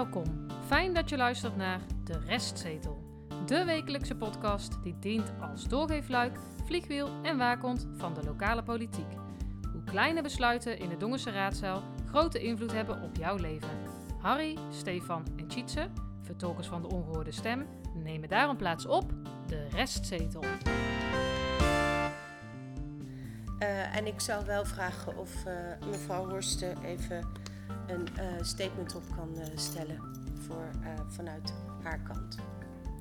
Welkom. Fijn dat je luistert naar De Restzetel. De wekelijkse podcast die dient als doorgeefluik, vliegwiel en waakhond van de lokale politiek. Hoe kleine besluiten in de Dongense raadzaal grote invloed hebben op jouw leven. Harry, Stefan en Tjitse, vertolkers van de ongehoorde stem, nemen daarom plaats op De Restzetel. Uh, en ik zou wel vragen of uh, mevrouw Horsten even een uh, statement op kan stellen voor, vanuit haar kant.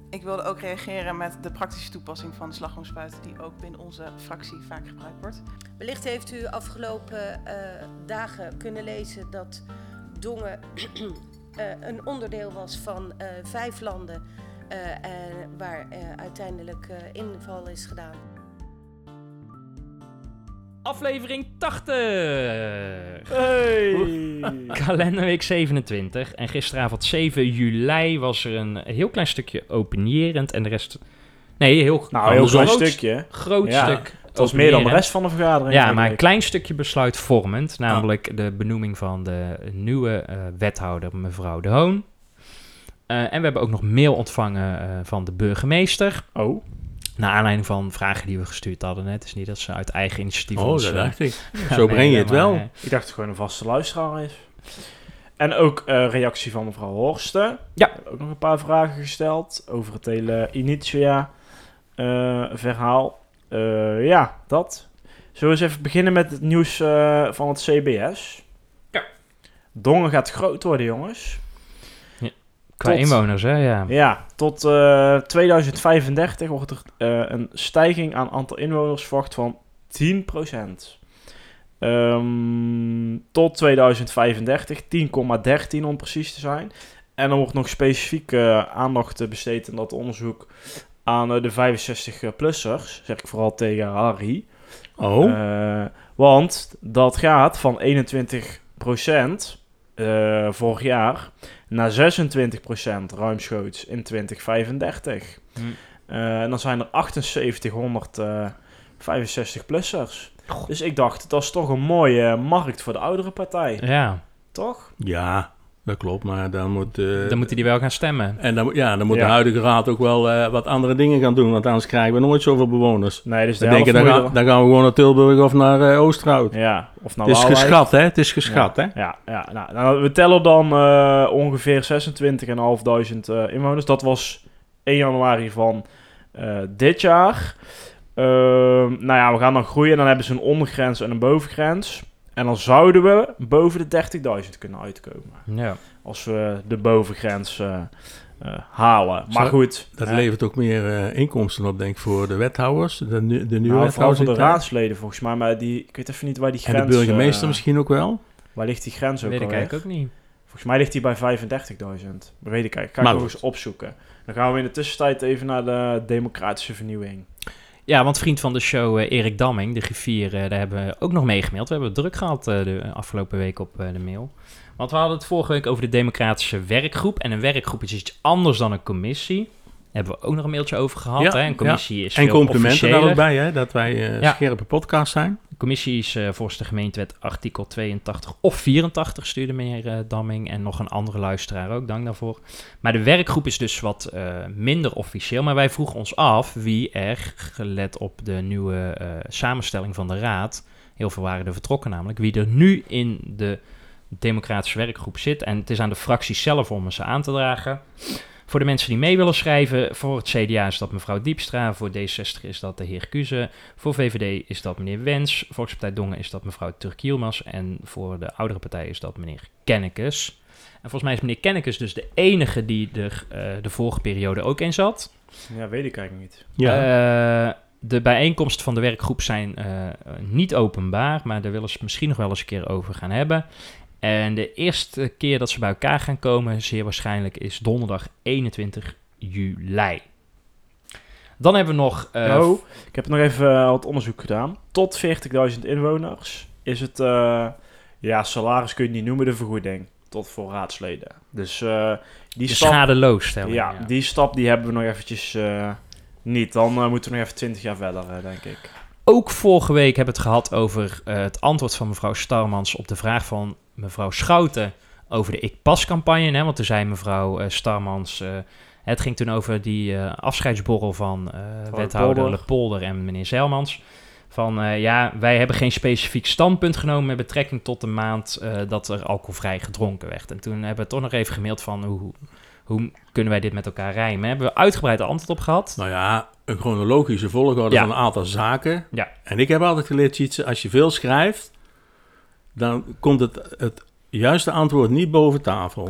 Ik wilde ook reageren met de praktische toepassing van de slagroomspuit, die ook binnen onze fractie vaak gebruikt wordt. Wellicht heeft u afgelopen dagen kunnen lezen dat Dongen een onderdeel was van vijf landen waar uiteindelijk inval is gedaan aflevering 80. Hey. Kalenderweek 27. En gisteravond 7 juli was er een heel klein stukje openierend en de rest... Nee, heel, nou, heel klein stukje. Groot stuk. Het was meer dan de rest van de vergadering. Ja, maar een klein stukje besluitvormend. Namelijk de benoeming van de nieuwe uh, wethouder, mevrouw De Hoon. Uh, en we hebben ook nog mail ontvangen uh, van de burgemeester. Oh. Naar aanleiding van vragen die we gestuurd hadden net. Het is niet dat ze uit eigen initiatief... Oh, dat dacht ik. Zo breng je het wel. Maar, ik dacht dat het gewoon een vaste luisteraar is. En ook uh, reactie van mevrouw Horsten. Ja. Ook nog een paar vragen gesteld over het hele Initia-verhaal. Uh, ja, dat. Zullen we eens even beginnen met het nieuws uh, van het CBS? Ja. Dongen gaat groot worden, jongens. Qua inwoners, hè? Ja, ja tot uh, 2035 wordt er uh, een stijging aan aantal inwoners verwacht van 10%. Um, tot 2035 10,13 om precies te zijn. En er wordt nog specifiek uh, aandacht besteed in dat onderzoek aan de 65-plussers. Zeg ik vooral tegen Harry. Oh. want dat gaat van 21 vorig jaar naar 26% ruimschoots in 2035. Hm. Uh, en dan zijn er 7865 plussers. Dus ik dacht, dat is toch een mooie markt voor de oudere partij. Ja. Toch? Ja, dat klopt, maar dan moet... Uh, dan moeten die wel gaan stemmen. En dan, ja, dan moet ja. de huidige raad ook wel uh, wat andere dingen gaan doen, want anders krijgen we nooit zoveel bewoners. Nee, dus dan, denken, dan, gaan, dan gaan we gewoon naar Tilburg of naar uh, Oosterhout. Ja, of naar Het is Waalwijk. geschat, hè? Het is geschat, ja. hè? Ja, ja. Nou, nou, we tellen dan ongeveer 26.500 inwoners. Dat was 1 januari van dit jaar. Ehm, nou ja, we gaan dan groeien. Dan hebben ze een ondergrens en een bovengrens. En dan zouden we boven de 30.000 kunnen uitkomen. Ja. Als we de bovengrens uh, uh, halen. Maar Zo, goed. Dat levert ook meer uh, inkomsten op, denk ik, voor de wethouders. De, de nieuwe nou, wethouders. voor de raadsleden volgens mij. Maar die, ik weet even niet waar die grens... En de burgemeester misschien ook wel? Waar ligt die grens ook Weet ik eigenlijk ook niet. Volgens mij ligt die bij 35.000. Dat weet ik eigenlijk. Ga ik nog eens opzoeken. Dan gaan we in de tussentijd even naar de democratische vernieuwing. Ja, want vriend van de show uh, Erik Damming, de griffier, uh, daar hebben we ook nog meegemaild. We hebben het druk gehad uh, de afgelopen week op de mail. Want we hadden het vorige week over de democratische werkgroep. En een werkgroep is iets anders dan een commissie. Daar hebben we ook nog een mailtje over gehad. Ja, hè? Een commissie ja. is En complimenten daar ook bij, hè? dat wij ja. scherpe podcast zijn. De commissie is volgens de gemeentewet artikel 82 of 84, stuurde meneer Damming. En nog een andere luisteraar ook, dank daarvoor. Maar de werkgroep is dus wat uh, minder officieel. Maar wij vroegen ons af wie er, gelet op de nieuwe uh, samenstelling van de raad... heel veel waren er vertrokken namelijk... wie er nu in de democratische werkgroep zit. En het is aan de fractie zelf om ze aan te dragen. Voor de mensen die mee willen schrijven, voor het CDA is dat mevrouw Diepstra, voor D60 is dat de heer Kuze, voor VVD is dat meneer Wens, Volkspartij Dongen is dat mevrouw Turkielmas en voor de oudere partij is dat meneer Kennekes. En volgens mij is meneer Kennekes dus de enige die er uh, de vorige periode ook in zat. Ja, weet ik eigenlijk niet. Ja. Uh, de bijeenkomsten van de werkgroep zijn uh, niet openbaar, maar daar willen ze misschien nog wel eens een keer over gaan hebben. En de eerste keer dat ze bij elkaar gaan komen, zeer waarschijnlijk, is donderdag 21 juli. Dan hebben we nog... Uh, ik heb nog even uh, wat onderzoek gedaan. Tot 40.000 inwoners is het... Uh, ja, salaris kun je niet noemen, de vergoeding. Tot voor raadsleden. Dus die de stap... schadeloos ja, ja, die stap die hebben we nog eventjes niet. Dan moeten we nog even 20 jaar verder, denk ik. Ook vorige week hebben we het gehad over het antwoord van mevrouw Starmans op de vraag van mevrouw Schouten over de Ik Pas campagne. Hè, want toen zei mevrouw eh, Starmans... eh, het ging toen over die eh, afscheidsborrel van wethouder Polder. Lepolder en meneer Zeilmans. Van ja, wij hebben geen specifiek standpunt genomen met betrekking tot de maand dat er alcoholvrij gedronken werd. En toen hebben we toch nog even gemaild van hoe, hoe kunnen wij dit met elkaar rijmen. Hebben we uitgebreid antwoord op gehad. Nou ja, een chronologische volgorde Ja. van een aantal zaken. Ja. En ik heb altijd geleerd, Sietse, als je veel schrijft, dan komt het, het juiste antwoord niet boven tafel.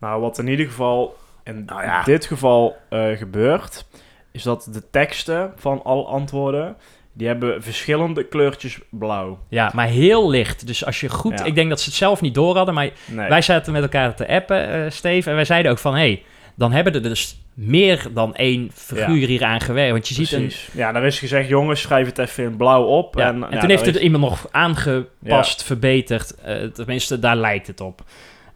Nou, wat in ieder geval in Nou ja. dit geval eh, gebeurt, is dat de teksten van alle antwoorden, die hebben verschillende kleurtjes blauw. Ja, maar heel licht. Dus als je goed... Ja. Ik denk dat ze het zelf niet door hadden, maar Nee. wij zaten met elkaar te appen, eh Steve. En wij zeiden ook van, hé, hey, dan hebben er dus meer dan één figuur hier aan gewerkt. Want je ziet een... Ja, daar is gezegd, jongens, schrijf het even in blauw op. Ja, en en, ja, toen heeft is- het iemand nog aangepast, verbeterd. Eh, tenminste, daar lijkt het op.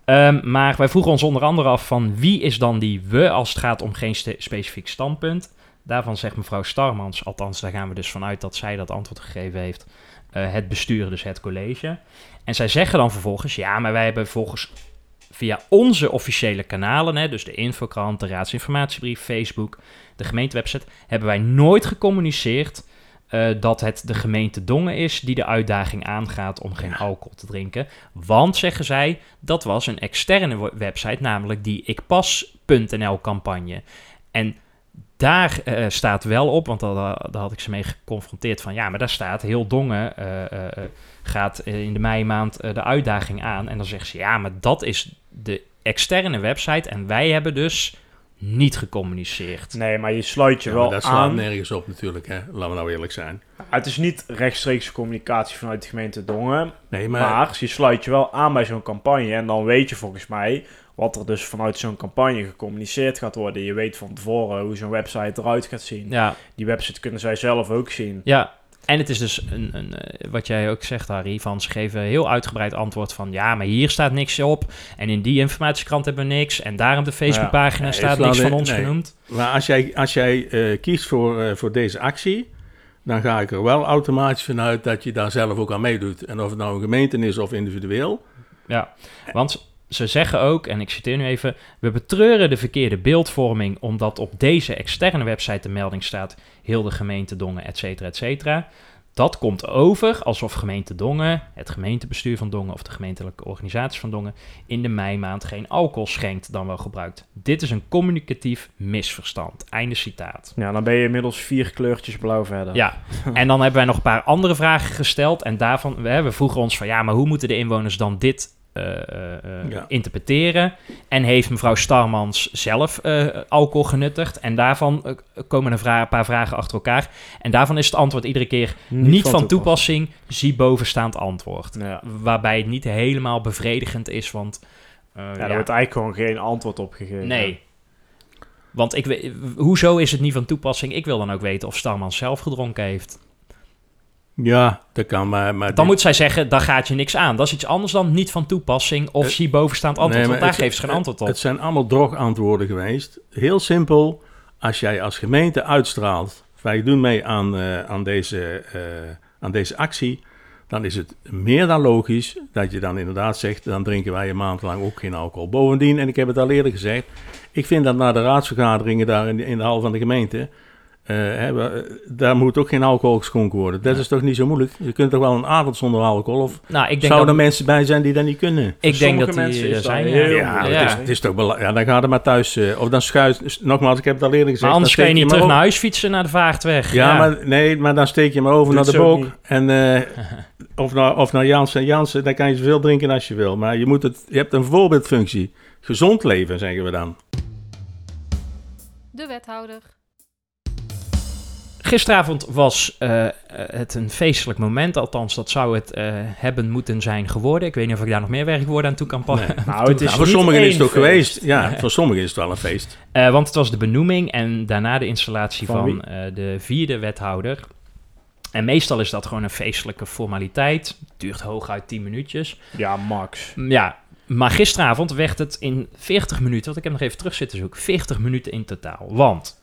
Ehm, maar wij vroegen ons onder andere af van wie is dan die we als het gaat om geen specifiek standpunt. Daarvan zegt mevrouw Starmans, althans daar gaan we dus vanuit dat zij dat antwoord gegeven heeft, eh, het bestuur, dus het college. En zij zeggen dan vervolgens, ja, maar wij hebben volgens via onze officiële kanalen, hè, dus de infokrant, de raadsinformatiebrief, Facebook, de gemeentewebsite, hebben wij nooit gecommuniceerd eh, dat het de gemeente Dongen is die de uitdaging aangaat om geen alcohol te drinken. Want, zeggen zij, dat was een externe we- website, namelijk die ikpas.nl campagne. En daar eh, staat wel op, want daar, daar had ik ze mee geconfronteerd van, ja, maar daar staat heel Dongen eh, gaat in de meimaand eh, de uitdaging aan. En dan zegt ze, ja, maar dat is de externe website en wij hebben dus niet gecommuniceerd. Nee, maar je sluit je Ja, wel dat slaat aan. nergens op natuurlijk, hè. laten we nou eerlijk zijn. Het is niet rechtstreeks communicatie vanuit de gemeente Dongen. Nee, Maar, maar, je sluit je wel aan bij zo'n campagne. En dan weet je volgens mij wat er dus vanuit zo'n campagne gecommuniceerd gaat worden. Je weet van tevoren hoe zo'n website eruit gaat zien. Ja, Die website kunnen zij zelf ook zien. Ja, en het is dus een, een, eh, wat jij ook zegt, Harry, van ze geven heel uitgebreid antwoord van ja, maar hier staat niks op. En in die informatiekrant hebben we niks. En daar op de Facebookpagina Nee, staat niks van ons nee. genoemd. maar als jij, als jij eh, kiest voor, eh, voor deze actie, dan ga ik er wel automatisch vanuit dat je daar zelf ook aan meedoet. En of het nou een gemeente is of individueel. Ja, want ze zeggen ook, en ik citeer nu even, we betreuren de verkeerde beeldvorming omdat op deze externe website de melding staat heel de gemeente Dongen, et cetera, et cetera. Dat komt over alsof gemeente Dongen, het gemeentebestuur van Dongen of de gemeentelijke organisatie van Dongen in de meimaand geen alcohol schenkt dan wel gebruikt. Dit is een communicatief misverstand. Einde citaat. Ja, dan ben je inmiddels vier kleurtjes blauw verder. Ja, en dan hebben wij nog een paar andere vragen gesteld. En daarvan, we, we vroegen ons van ja, maar hoe moeten de inwoners dan dit eh, eh, eh, Ja. interpreteren? En heeft mevrouw Starmans zelf alcohol genuttigd? En daarvan komen een, vra- paar vragen achter elkaar. En daarvan is het antwoord iedere keer niet, van, toepassing. Zie bovenstaand antwoord. Ja. Waarbij het niet helemaal bevredigend is, want... Ja, wordt eigenlijk gewoon geen antwoord op gegeven. Nee. Want ik hoezo is het niet van toepassing? Ik wil dan ook weten of Starmans zelf gedronken heeft. Ja, dat kan, maar... maar Dan moet zij zeggen, daar gaat je niks aan. Dat is iets anders dan niet van toepassing of Eh, zie bovenstaand antwoord. Nee, want daar het- geeft ze geen antwoord op. Het zijn allemaal drogantwoorden geweest. Heel simpel. Als jij als gemeente uitstraalt, wij doen mee aan, eh, aan, deze, eh, aan deze actie, dan is het meer dan logisch dat je dan inderdaad zegt, dan drinken wij een maand lang ook geen alcohol. Bovendien, en ik heb het al eerder gezegd, ik vind dat na de raadsvergaderingen daar in de, in de hal van de gemeente, eh, eh, daar moet ook geen alcohol geschonken worden. Dat is toch niet zo moeilijk? Je kunt toch wel een avond zonder alcohol? Of nou, ik denk zouden dat, er mensen bij zijn die dat niet kunnen? ik denk dat die mensen er dat zijn. ja. Het, is, het is toch bela- Ja, dan ga je maar thuis. eh, of dan schuit. Nogmaals, ik heb het al eerder gezegd. Maar anders dan kan je niet terug maar naar huis fietsen naar de vaartweg. Ja, maar nee, maar dan steek je maar over Doet naar de niet. En, eh, of, naar, of naar Jansen. Jansen, daar kan je zoveel drinken als je wil. Maar je, moet het, je hebt een voorbeeldfunctie. Gezond leven, zeggen we dan. De wethouder. Gisteravond was eh, eh, het een feestelijk moment. Althans, dat zou het eh, hebben moeten zijn geworden. Ik weet niet of ik daar nog meer werkwoorden aan toe kan pakken. Nee. Nou, het is Nou, voor sommigen is het ook feest. geweest. Ja, voor sommigen is het wel een feest. Want het was de benoeming en daarna de installatie Van de vierde wethouder. En meestal is dat gewoon een feestelijke formaliteit. Duurt hooguit 10 minuutjes. Ja, max. Mm, Ja, maar gisteravond werd het in 40 minuten, want ik heb nog even terug zitten zoeken, 40 minuten in totaal. Want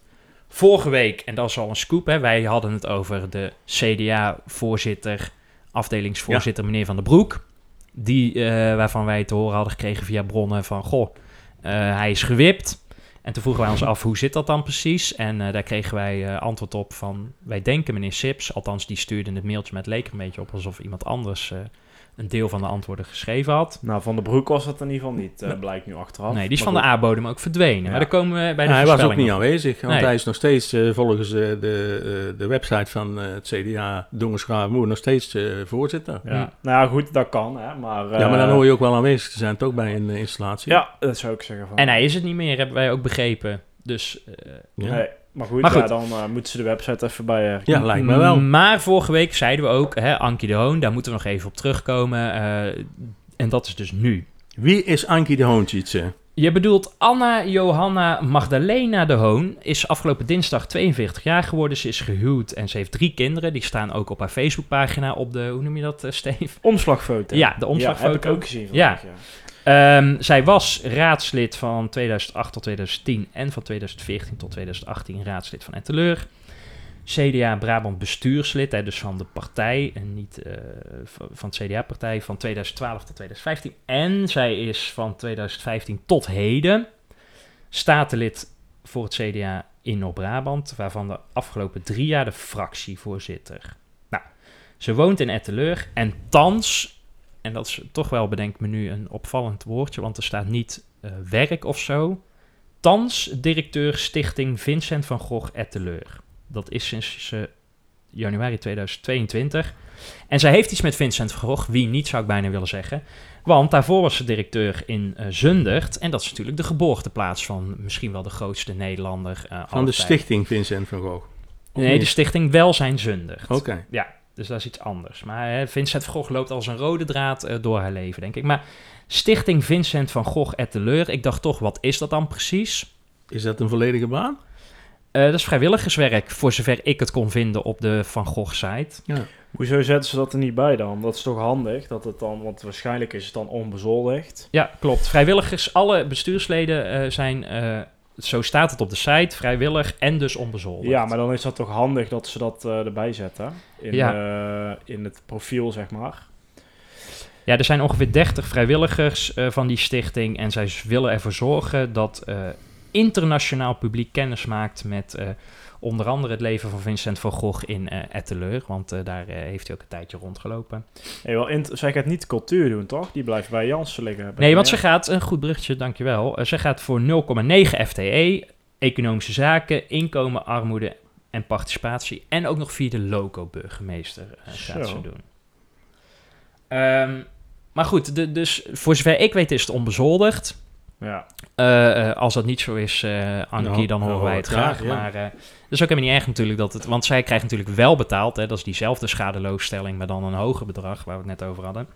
vorige week, en dat is al een scoop, hè, wij hadden het over de CDA-voorzitter, afdelingsvoorzitter meneer Van der Broek. Die, eh, waarvan wij te horen hadden gekregen via bronnen van... Goh, eh, hij is gewipt. En toen vroegen wij ons af, hoe zit dat dan precies? En eh, daar kregen wij antwoord op van... Wij denken meneer Sips, althans die stuurde het mailtje... het leek een beetje op alsof iemand anders... een deel van de antwoorden geschreven had. Nou, Van de Broek was dat in ieder geval niet, eh, blijkt nu achteraf. Nee, die is Maar van de. A-bodem ook verdwenen. Ja. Maar daar komen we bij de hij was ook niet op. aanwezig, want Nee. hij is nog steeds eh, volgens eh, de, eh, de website van eh, het CDA Dongersgraafmoer nog steeds eh, voorzitter. Ja. Nou ja, goed, dat kan, hè. Maar, ja, maar dan hoor je ook wel aanwezig te zijn, toch bij een installatie. Ja, dat zou ik zeggen van. En hij is het niet meer, hebben wij ook begrepen. Dus eh, Ja. Nee, maar goed, Maar ja, dan eh, moeten ze de website even bij... eh, Ja, lijkt me wel. Maar vorige week zeiden we ook, hè, Ankie de Hoon, daar moeten we nog even op terugkomen. eh, en dat is dus nu. Wie is Ankie de Hoontjietse? Je bedoelt Anna Johanna Magdalena de Hoon is afgelopen dinsdag 42 jaar geworden. Ze is gehuwd en ze heeft drie kinderen. Die staan ook op haar Facebookpagina op de, hoe noem je dat, eh, Steve? Omslagfoto. Ja, de omslagfoto. Ja, heb ik ook gezien Ja. vandaag, ja. Ehm, zij was raadslid van 2008 tot 2010 en van 2014 tot 2018 raadslid van Etteleur. CDA Brabant bestuurslid, hè, dus van de partij en niet eh, van het CDA-partij van 2012 tot 2015. En zij is van 2015 tot heden statenlid voor het CDA in Noord-Brabant, waarvan de afgelopen drie jaar de fractievoorzitter. Nou, ze woont in Etteleur en thans en dat is toch wel, bedenk me nu, een opvallend woordje, want er staat niet eh, werk of zo. Thans directeur Stichting Vincent van Gogh Etteleur. Dat is sinds eh, januari 2022. En zij heeft iets met Vincent van Gogh, wie niet zou ik bijna willen zeggen. Want daarvoor was ze directeur in eh, Zundert. En dat is natuurlijk de geboorteplaats van misschien wel de grootste Nederlander. Van de stichting Vincent van Gogh. Of Nee, niet? de stichting Welzijn Zundert. Oké. Ja, dus dat is iets anders. Maar hè, Vincent van Gogh loopt als een rode draad eh, door haar leven, denk ik. Maar Stichting Vincent van Gogh Etteleur, ik dacht toch, wat is dat dan precies? Is dat een volledige baan? Eh, dat is vrijwilligerswerk, voor zover ik het kon vinden op de Van Gogh-site. Hoezo zetten ze dat er niet bij dan? Dat is toch handig, dat het dan... Want waarschijnlijk is het dan onbezoldigd. Ja, klopt. Vrijwilligers, alle bestuursleden eh, zijn, eh, zo staat het op de site, vrijwillig en dus onbezoldigd. Ja, maar dan is dat toch handig dat ze dat eh, erbij zetten. In, eh, in het profiel, zeg maar. Ja, er zijn ongeveer 30 vrijwilligers eh, van die stichting. En zij willen ervoor zorgen dat internationaal publiek kennis maakt met onder andere het leven van Vincent van Gogh in eh Etteleur. Want eh, daar eh, heeft hij ook een tijdje rondgelopen. Hey, wel, zij gaat niet cultuur doen, toch? Die blijft bij Jansen liggen. Nee, want ze gaat, een goed bruggetje, dankjewel. Ze gaat voor 0,9 FTE, economische zaken, inkomen, armoede en participatie. En ook nog via de loco-burgemeester gaat ze doen. Ehm, maar goed, de, dus voor zover ik weet is het onbezoldigd. Ja. Eh, eh, als dat niet zo is, Ankie, Nou, dan horen wij het graag. Maar dat is ook helemaal niet erg natuurlijk. Dat het, want zij krijgt natuurlijk wel betaald. Hè, dat is diezelfde schadeloosstelling, maar dan een hoger bedrag, waar we het net over hadden.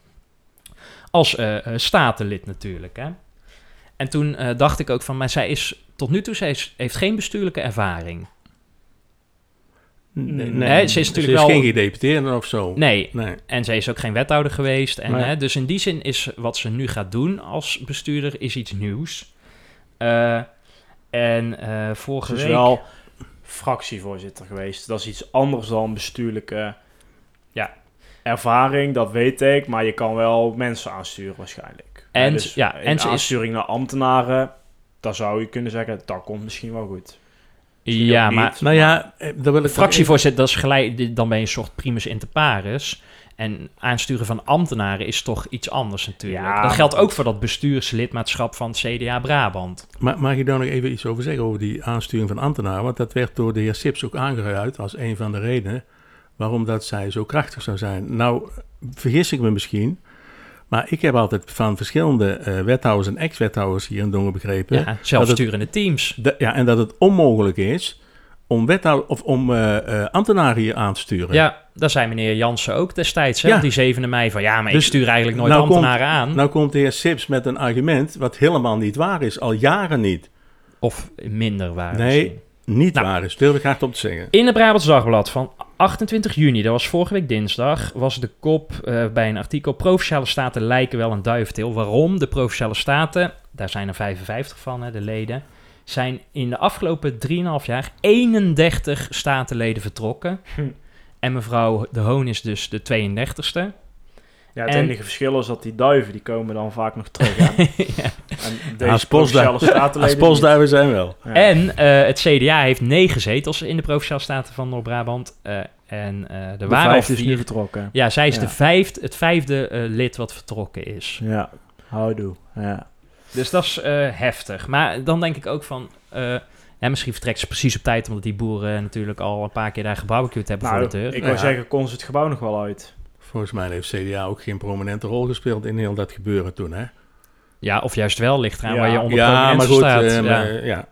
Als statenlid natuurlijk. Hè. En toen dacht ik ook van, maar zij is tot nu toe, zij is, heeft geen bestuurlijke ervaring. Nee, Nee, ze is natuurlijk wel- geen gedeputeerde of zo. Nee, Nee. En zij is ook geen wethouder geweest. En, Nee. hè, dus in die zin is wat ze nu gaat doen als bestuurder is iets nieuws. Eh, en eh vorige Ze is week... wel fractievoorzitter geweest. Dat is iets anders dan bestuurlijke Ja. ervaring, dat weet ik. Maar je kan wel mensen aansturen waarschijnlijk. En- dus ja, en ze is- aansturing naar ambtenaren, dan zou je kunnen zeggen, dat komt misschien wel goed. Ja, ook maar niet. Nou ja, eh, wil ik fractievoorzitter, dat is gelijk, dan ben je een soort primus inter pares. En aansturen van ambtenaren is toch iets anders natuurlijk. Ja, dat geldt maar- ook voor dat bestuurslidmaatschap van het CDA Brabant. Ma- mag ik daar nog even iets over zeggen, over die aansturing van ambtenaren? Want dat werd door de heer Sips ook aangeruid als een van de redenen waarom dat zij zo krachtig zou zijn. Nou, vergis ik me misschien, maar ik heb altijd van verschillende eh, wethouders en ex-wethouders hier in Dongen begrepen... Ja, zelfsturende teams. dat- ja, en dat het onmogelijk is om, wethouder, of om eh, eh, ambtenaren hier aan te sturen. Ja, daar zei meneer Jansen ook destijds, hè, Ja. die 7 mei, van ja, maar ik Dus stuur eigenlijk nooit nou ambtenaren aan. Nou komt de heer Sips met een argument wat helemaal niet waar is, al jaren niet. Of minder waar. Nee. misschien. Niet Nou. waar is, durf ik hard op te zeggen. In het Brabants Dagblad van 28 juni, dat was vorige week dinsdag, was de kop eh, bij een artikel Provinciale Staten lijken wel een duiventil. Waarom? De Provinciale Staten, daar zijn er 55 van, hè, de leden, zijn in de afgelopen 3,5 jaar 31 statenleden vertrokken. Hm. En mevrouw De Hoon is dus de 32ste. Ja, het En- enige verschil is dat die duiven, die komen dan vaak nog terug. Hè? Ja. En deze Als provinciale postduiven zijn wel. Ja. En eh, het CDA heeft negen zetels in de Provinciale Staten van Noord-Brabant. Eh, en eh er de waren vijfde is nu vier... vertrokken. Ja, zij is Ja. de vijfde, het vijfde lid wat vertrokken is. Ja, houdoe. Ja. Dus dat is heftig. Maar dan denk ik ook van... ja, misschien vertrekt ze precies op tijd... omdat die boeren natuurlijk al een paar keer daar gebarbecued hebben Nou, voor de deur. ik Ja. wil zeggen, kon ze het gebouw nog wel uit. Volgens mij heeft CDA ook geen prominente rol gespeeld in heel dat gebeuren toen, hè? Ja, of juist wel, ligt eraan Ja. waar je onder Ja, maar goed. staat. eh, ja. maar, ja.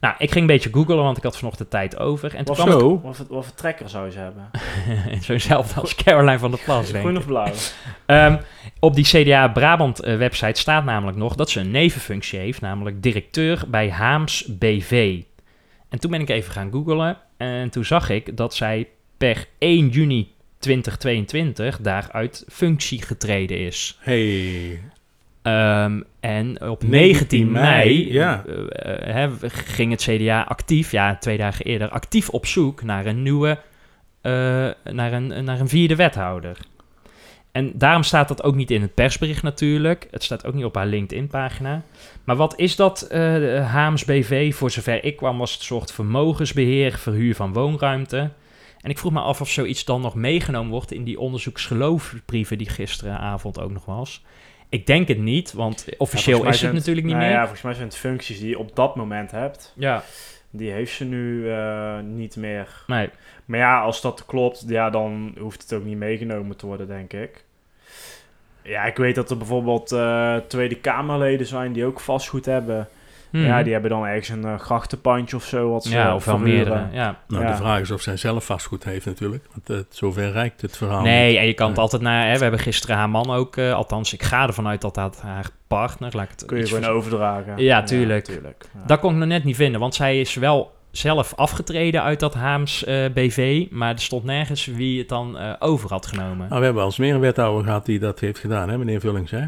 Nou, ik ging een beetje googlen, want ik had vanochtend tijd over. En toen Wat kwam Zo. Wat voor, wat voor trekker zou ze hebben? ik... Zo'nzelfde als Caroline van der Plas, denk Groen ik. of blauw? Ehm, op die CDA Brabant eh, website staat namelijk nog dat ze een nevenfunctie heeft, namelijk directeur bij Haams BV. En toen ben ik even gaan googlen en toen zag ik dat zij per 1 juni 2022 daaruit functie getreden is. Hey. Ehm, en op 19 19 mei ja. eh, eh, ging het CDA actief, ja, twee dagen eerder, actief op zoek naar een nieuwe, eh, naar, een, naar een vierde wethouder. En daarom staat dat ook niet in het persbericht natuurlijk. Het staat ook niet op haar LinkedIn-pagina. Maar wat is dat, Haams BV? Voor zover ik kwam was het een soort vermogensbeheer, verhuur van woonruimte. En ik vroeg me af of zoiets dan nog meegenomen wordt in die onderzoeksgeloofbrieven die gisteravond ook nog was. Ik denk het niet, want officieel Ja, is het natuurlijk niet nou meer. Ja, volgens mij zijn het functies die je op dat moment hebt. Ja, Die heeft ze nu eh, niet meer. nee. Maar ja, als dat klopt, ja, dan hoeft het ook niet meegenomen te worden, denk ik. Ja, ik weet dat er bijvoorbeeld eh, Tweede Kamerleden zijn die ook vastgoed hebben. Hmm. Ja, die hebben dan ergens een eh, grachtenpandje of zo. Wat ze ja, of wel verhuren. meerdere. Ja. Nou, Ja. de vraag is of zij zelf vastgoed heeft natuurlijk. Want eh, zover reikt het verhaal Nee, niet. en je kan het altijd naar... Hè, we hebben gisteren haar man ook... eh, althans, ik ga ervan uit dat dat haar partner... Laat ik het Kun je gewoon overdragen. Ja, tuurlijk. tuurlijk. Ja. Dat kon ik nog net niet vinden, want zij is wel zelf afgetreden uit dat Haams eh, BV, maar er stond nergens wie het dan eh, over had genomen. Nou, we hebben al eens meer een wethouder gehad die dat heeft gedaan, hè, meneer Vullings, hè?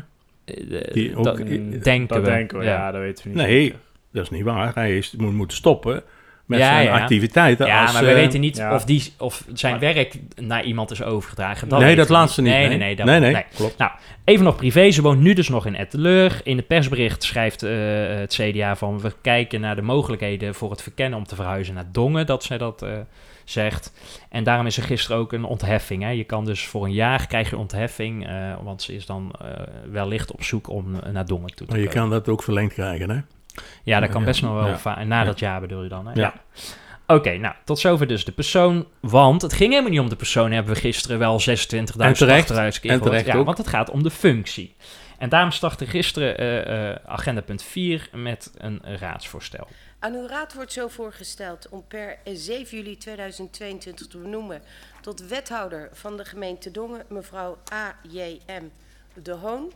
Eh, die ook- dat denken dat we. denken we, ja. dat weten we niet. Nee, zeker. dat is niet waar. Hij is, moet moeten stoppen met Ja, zijn ja. activiteiten. Ja, als, maar we eh, weten niet ja. of, die, of zijn Maar- werk naar iemand is overgedragen. nee, weten dat laatste niet. Nee, nee, nee. dat- nee, nee, nee. klopt. Even nog privé, ze woont nu dus nog in Etteleur. In het persbericht schrijft eh, het CDA van... we kijken naar de mogelijkheden voor het verkennen om te verhuizen naar Dongen, dat zij dat eh, zegt. En daarom is er gisteren ook een ontheffing. Hè. Je kan dus voor een jaar krijg je ontheffing, eh, want ze is dan eh, wellicht op zoek om eh, naar Dongen toe te Maar je komen. kan dat ook verlengd krijgen, hè? Ja, dat kan Ja, best nog wel ja. Na dat jaar bedoel je dan, hè? Ja. Oké, nou, tot zover dus de persoon. Want het ging helemaal niet om de persoon, hebben we gisteren wel 26.000 En terecht. achteruit keer En gehoord. ja, ook. want het gaat om de functie. En daarom startte gisteren eh, eh, agenda punt 4 met een raadsvoorstel. Aan uw raad wordt zo voorgesteld om per 7 juli 2022 te benoemen tot wethouder van de gemeente Dongen mevrouw A.J.M. De Hoon.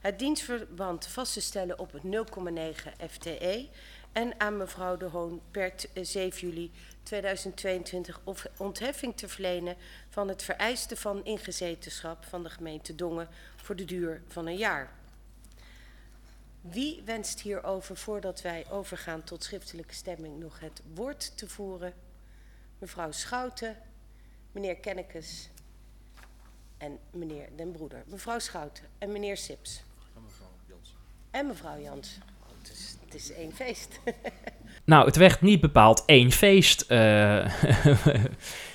Het dienstverband vast te stellen op 0,9 FTE en aan mevrouw De Hoon per t- 7 juli 2022 of ontheffing te verlenen van het vereiste van ingezetenschap van de gemeente Dongen voor de duur van een jaar. Wie wenst hierover, voordat wij overgaan tot schriftelijke stemming, nog het woord te voeren? Mevrouw Schouten, meneer Kennekes en meneer Den Broeder. Mevrouw Schouten en meneer Sips. En mevrouw Jans. Oh, het, is, het is één feest. Nou, het werd niet bepaald één feest. eh.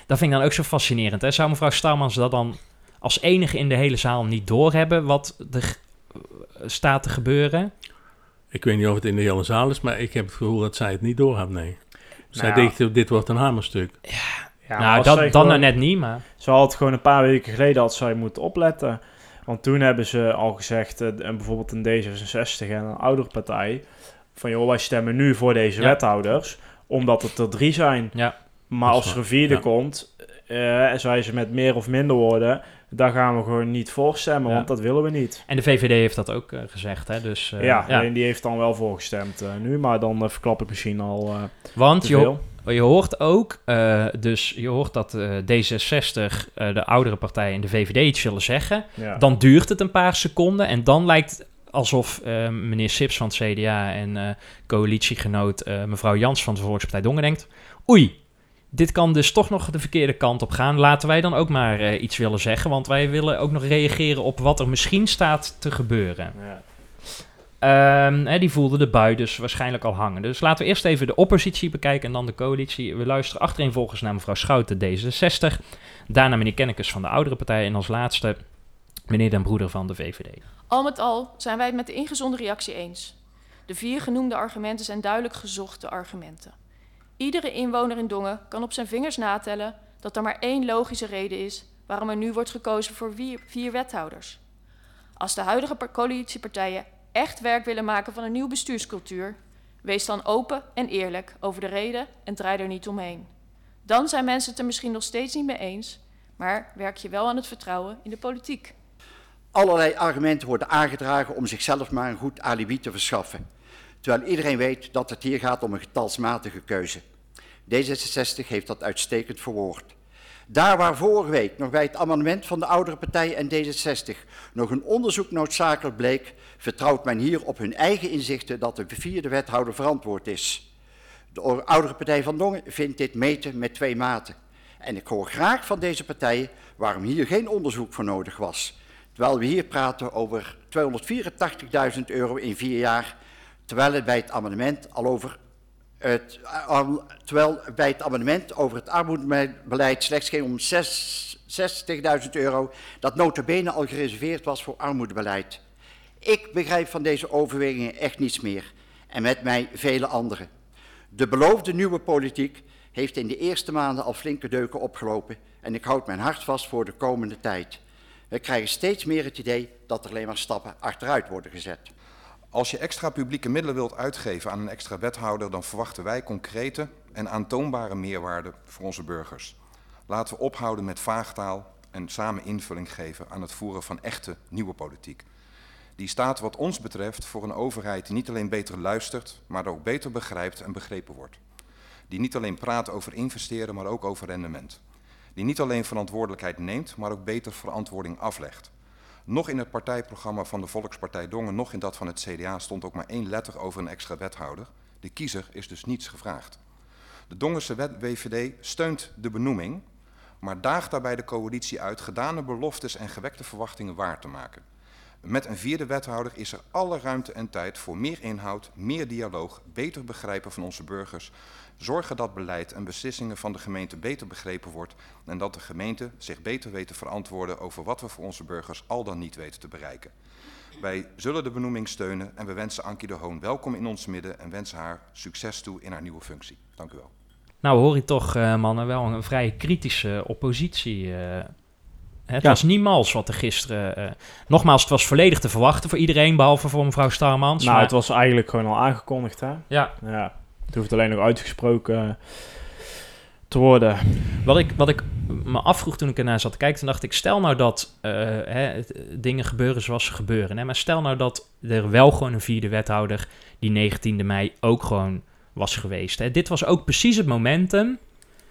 dat vind ik dan ook zo fascinerend. Hè? Zou mevrouw Starmans dat dan als enige in de hele zaal niet doorhebben wat er eh, staat te gebeuren? Ik weet niet of het in de hele zaal is, maar ik heb het gevoel dat zij het niet doorhad, nee. Zij Nou denkt, dit wordt een hamerstuk. Ja, nou, dat, dan gewoon- nou net niet, maar... Ze had gewoon een paar weken geleden had zij moeten opletten. Want toen hebben ze al gezegd, eh, en bijvoorbeeld een D66 en een oudere partij, van joh, wij stemmen nu voor deze Ja. wethouders, omdat het er drie zijn. Ja. Maar Dat als er een vierde ja. komt, eh zei ze met meer of minder woorden, daar gaan we gewoon niet voor stemmen, Ja. want dat willen we niet. En de VVD heeft dat ook eh, gezegd, hè? Dus, eh, ja, alleen die heeft dan wel voorgestemd eh, nu, maar dan verklap ik misschien al Want je, je hoort ook, dus je hoort dat eh, D66, eh, de oudere partij en de VVD iets zullen zeggen. Ja. Dan duurt het een paar seconden en dan lijkt het alsof meneer Sips van het CDA en coalitiegenoot mevrouw Jans van de Volkspartij Dongen denkt... Oei, dit kan dus toch nog de verkeerde kant op gaan. Laten wij dan ook maar eh, iets willen zeggen, want wij willen ook nog reageren op wat er misschien staat te gebeuren. Ja. Ehm, hè, die voelde de bui dus waarschijnlijk al hangen. Dus laten we eerst even de oppositie bekijken en dan de coalitie. We luisteren achtereenvolgens naar mevrouw Schouten, D66. Daarna meneer Kennekes van de oudere partij. En als laatste meneer Den Broeder van de VVD. Al met al zijn wij het met de ingezonden reactie eens. De vier genoemde argumenten zijn duidelijk gezochte argumenten. Iedere inwoner in Dongen kan op zijn vingers natellen dat er maar één logische reden is waarom er nu wordt gekozen voor vier, vier wethouders. Als de huidige par- coalitiepartijen echt werk willen maken van een nieuwe bestuurscultuur, wees dan open en eerlijk over de reden en draai er niet omheen. Dan zijn mensen het er misschien nog steeds niet mee eens, maar werk je wel aan het vertrouwen in de politiek. Allerlei argumenten worden aangedragen om zichzelf maar een goed alibi te verschaffen. Terwijl iedereen weet dat het hier gaat om een getalsmatige keuze. D66 heeft dat uitstekend verwoord. Daar waar vorige week nog bij het amendement van de oudere partij en D66 nog een onderzoek noodzakelijk bleek, vertrouwt men hier op hun eigen inzichten dat de vierde wethouder verantwoord is. De oudere partij van Dongen vindt dit meten met twee maten. En ik hoor graag van deze partijen waarom hier geen onderzoek voor nodig was. Terwijl we hier praten over 284.000 euro in vier jaar, terwijl het bij het amendement al over het, al- terwijl bij het amendement over het armoedebeleid slechts ging om zes- 60.000 euro, dat notabene al gereserveerd was voor armoedebeleid. Ik begrijp van deze overwegingen echt niets meer. En met mij vele anderen. De beloofde nieuwe politiek heeft in de eerste maanden al flinke deuken opgelopen en ik houd mijn hart vast voor de komende tijd. We krijgen steeds meer het idee dat er alleen maar stappen achteruit worden gezet. Als je extra publieke middelen wilt uitgeven aan een extra wethouder, dan verwachten wij concrete en aantoonbare meerwaarde voor onze burgers. Laten we ophouden met vaagtaal en samen invulling geven aan het voeren van echte nieuwe politiek. Die staat wat ons betreft voor een overheid die niet alleen beter luistert, maar ook beter begrijpt en begrepen wordt. Die niet alleen praat over investeren, maar ook over rendement. Die niet alleen verantwoordelijkheid neemt, maar ook beter verantwoording aflegt. Nog in het partijprogramma van de Volkspartij Dongen, nog in dat van het CDA stond ook maar één letter over een extra wethouder. De kiezer is dus niets gevraagd. De Dongense WVD steunt de benoeming, maar daagt daarbij de coalitie uit gedane beloftes en gewekte verwachtingen waar te maken. Met een vierde wethouder is er alle ruimte en tijd voor meer inhoud, meer dialoog, beter begrijpen van onze burgers, zorgen dat beleid en beslissingen van de gemeente beter begrepen wordt en dat de gemeente zich beter weet te verantwoorden over wat we voor onze burgers al dan niet weten te bereiken. Wij zullen de benoeming steunen en we wensen Ankie de Hoon welkom in ons midden en wensen haar succes toe in haar nieuwe functie. Dank u wel. Nou hoor je toch, eh, mannen, wel een vrij kritische oppositie. eh. het Ja. was niet mals wat er gisteren... eh, nogmaals, het was volledig te verwachten voor iedereen, behalve voor mevrouw Starmans. Nou, maar- het was eigenlijk gewoon al aangekondigd, hè? Ja, Ja. Het hoeft alleen nog uitgesproken te worden. Wat ik, wat ik me afvroeg toen ik ernaar zat te kijken, dacht ik, stel nou dat eh, hè, het- dingen gebeuren zoals ze gebeuren. Hè, maar stel nou dat er wel gewoon een vierde wethouder die 19e mei ook gewoon was geweest. Hè. Dit was ook precies het momentum.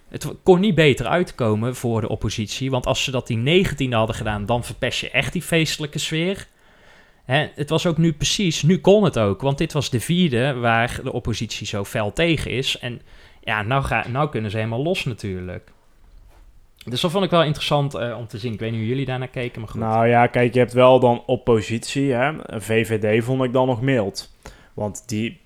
Het kon niet beter uitkomen voor de oppositie. Want als ze dat die 19e hadden gedaan, dan verpest je echt die feestelijke sfeer. Hè, het was ook nu precies, nu kon het ook. Want dit was de vierde waar de oppositie zo fel tegen is. En ja, nou, ga, nou kunnen ze helemaal los natuurlijk. Dus dat vond ik wel interessant eh, om te zien. Ik weet niet hoe jullie daarnaar keken, maar goed. Nou ja, kijk, je hebt wel dan oppositie, hè? VVD vond ik dan nog mild. Want die,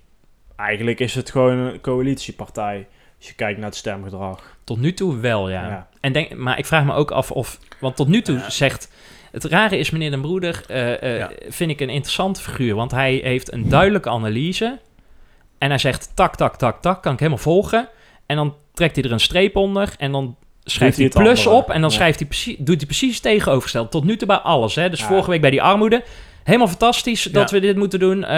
eigenlijk is het gewoon een coalitiepartij. Als je kijkt naar het stemgedrag. Tot nu toe wel, ja. Ja. En denk, maar ik vraag me ook af of... Want tot nu toe zegt... Het rare is, meneer Den Broeder, eh, eh, Ja. vind ik een interessante figuur. Want hij heeft een duidelijke analyse. En hij zegt tak, tak, tak, tak, kan ik helemaal volgen. En dan trekt hij er een streep onder. En dan schrijft hij plus op. En dan Ja. schrijft hij precies, doet hij precies het tegenovergestelde. Tot nu toe bij alles. Hè? Dus Ja. vorige week bij die armoede. Helemaal fantastisch dat we dit moeten doen. eh,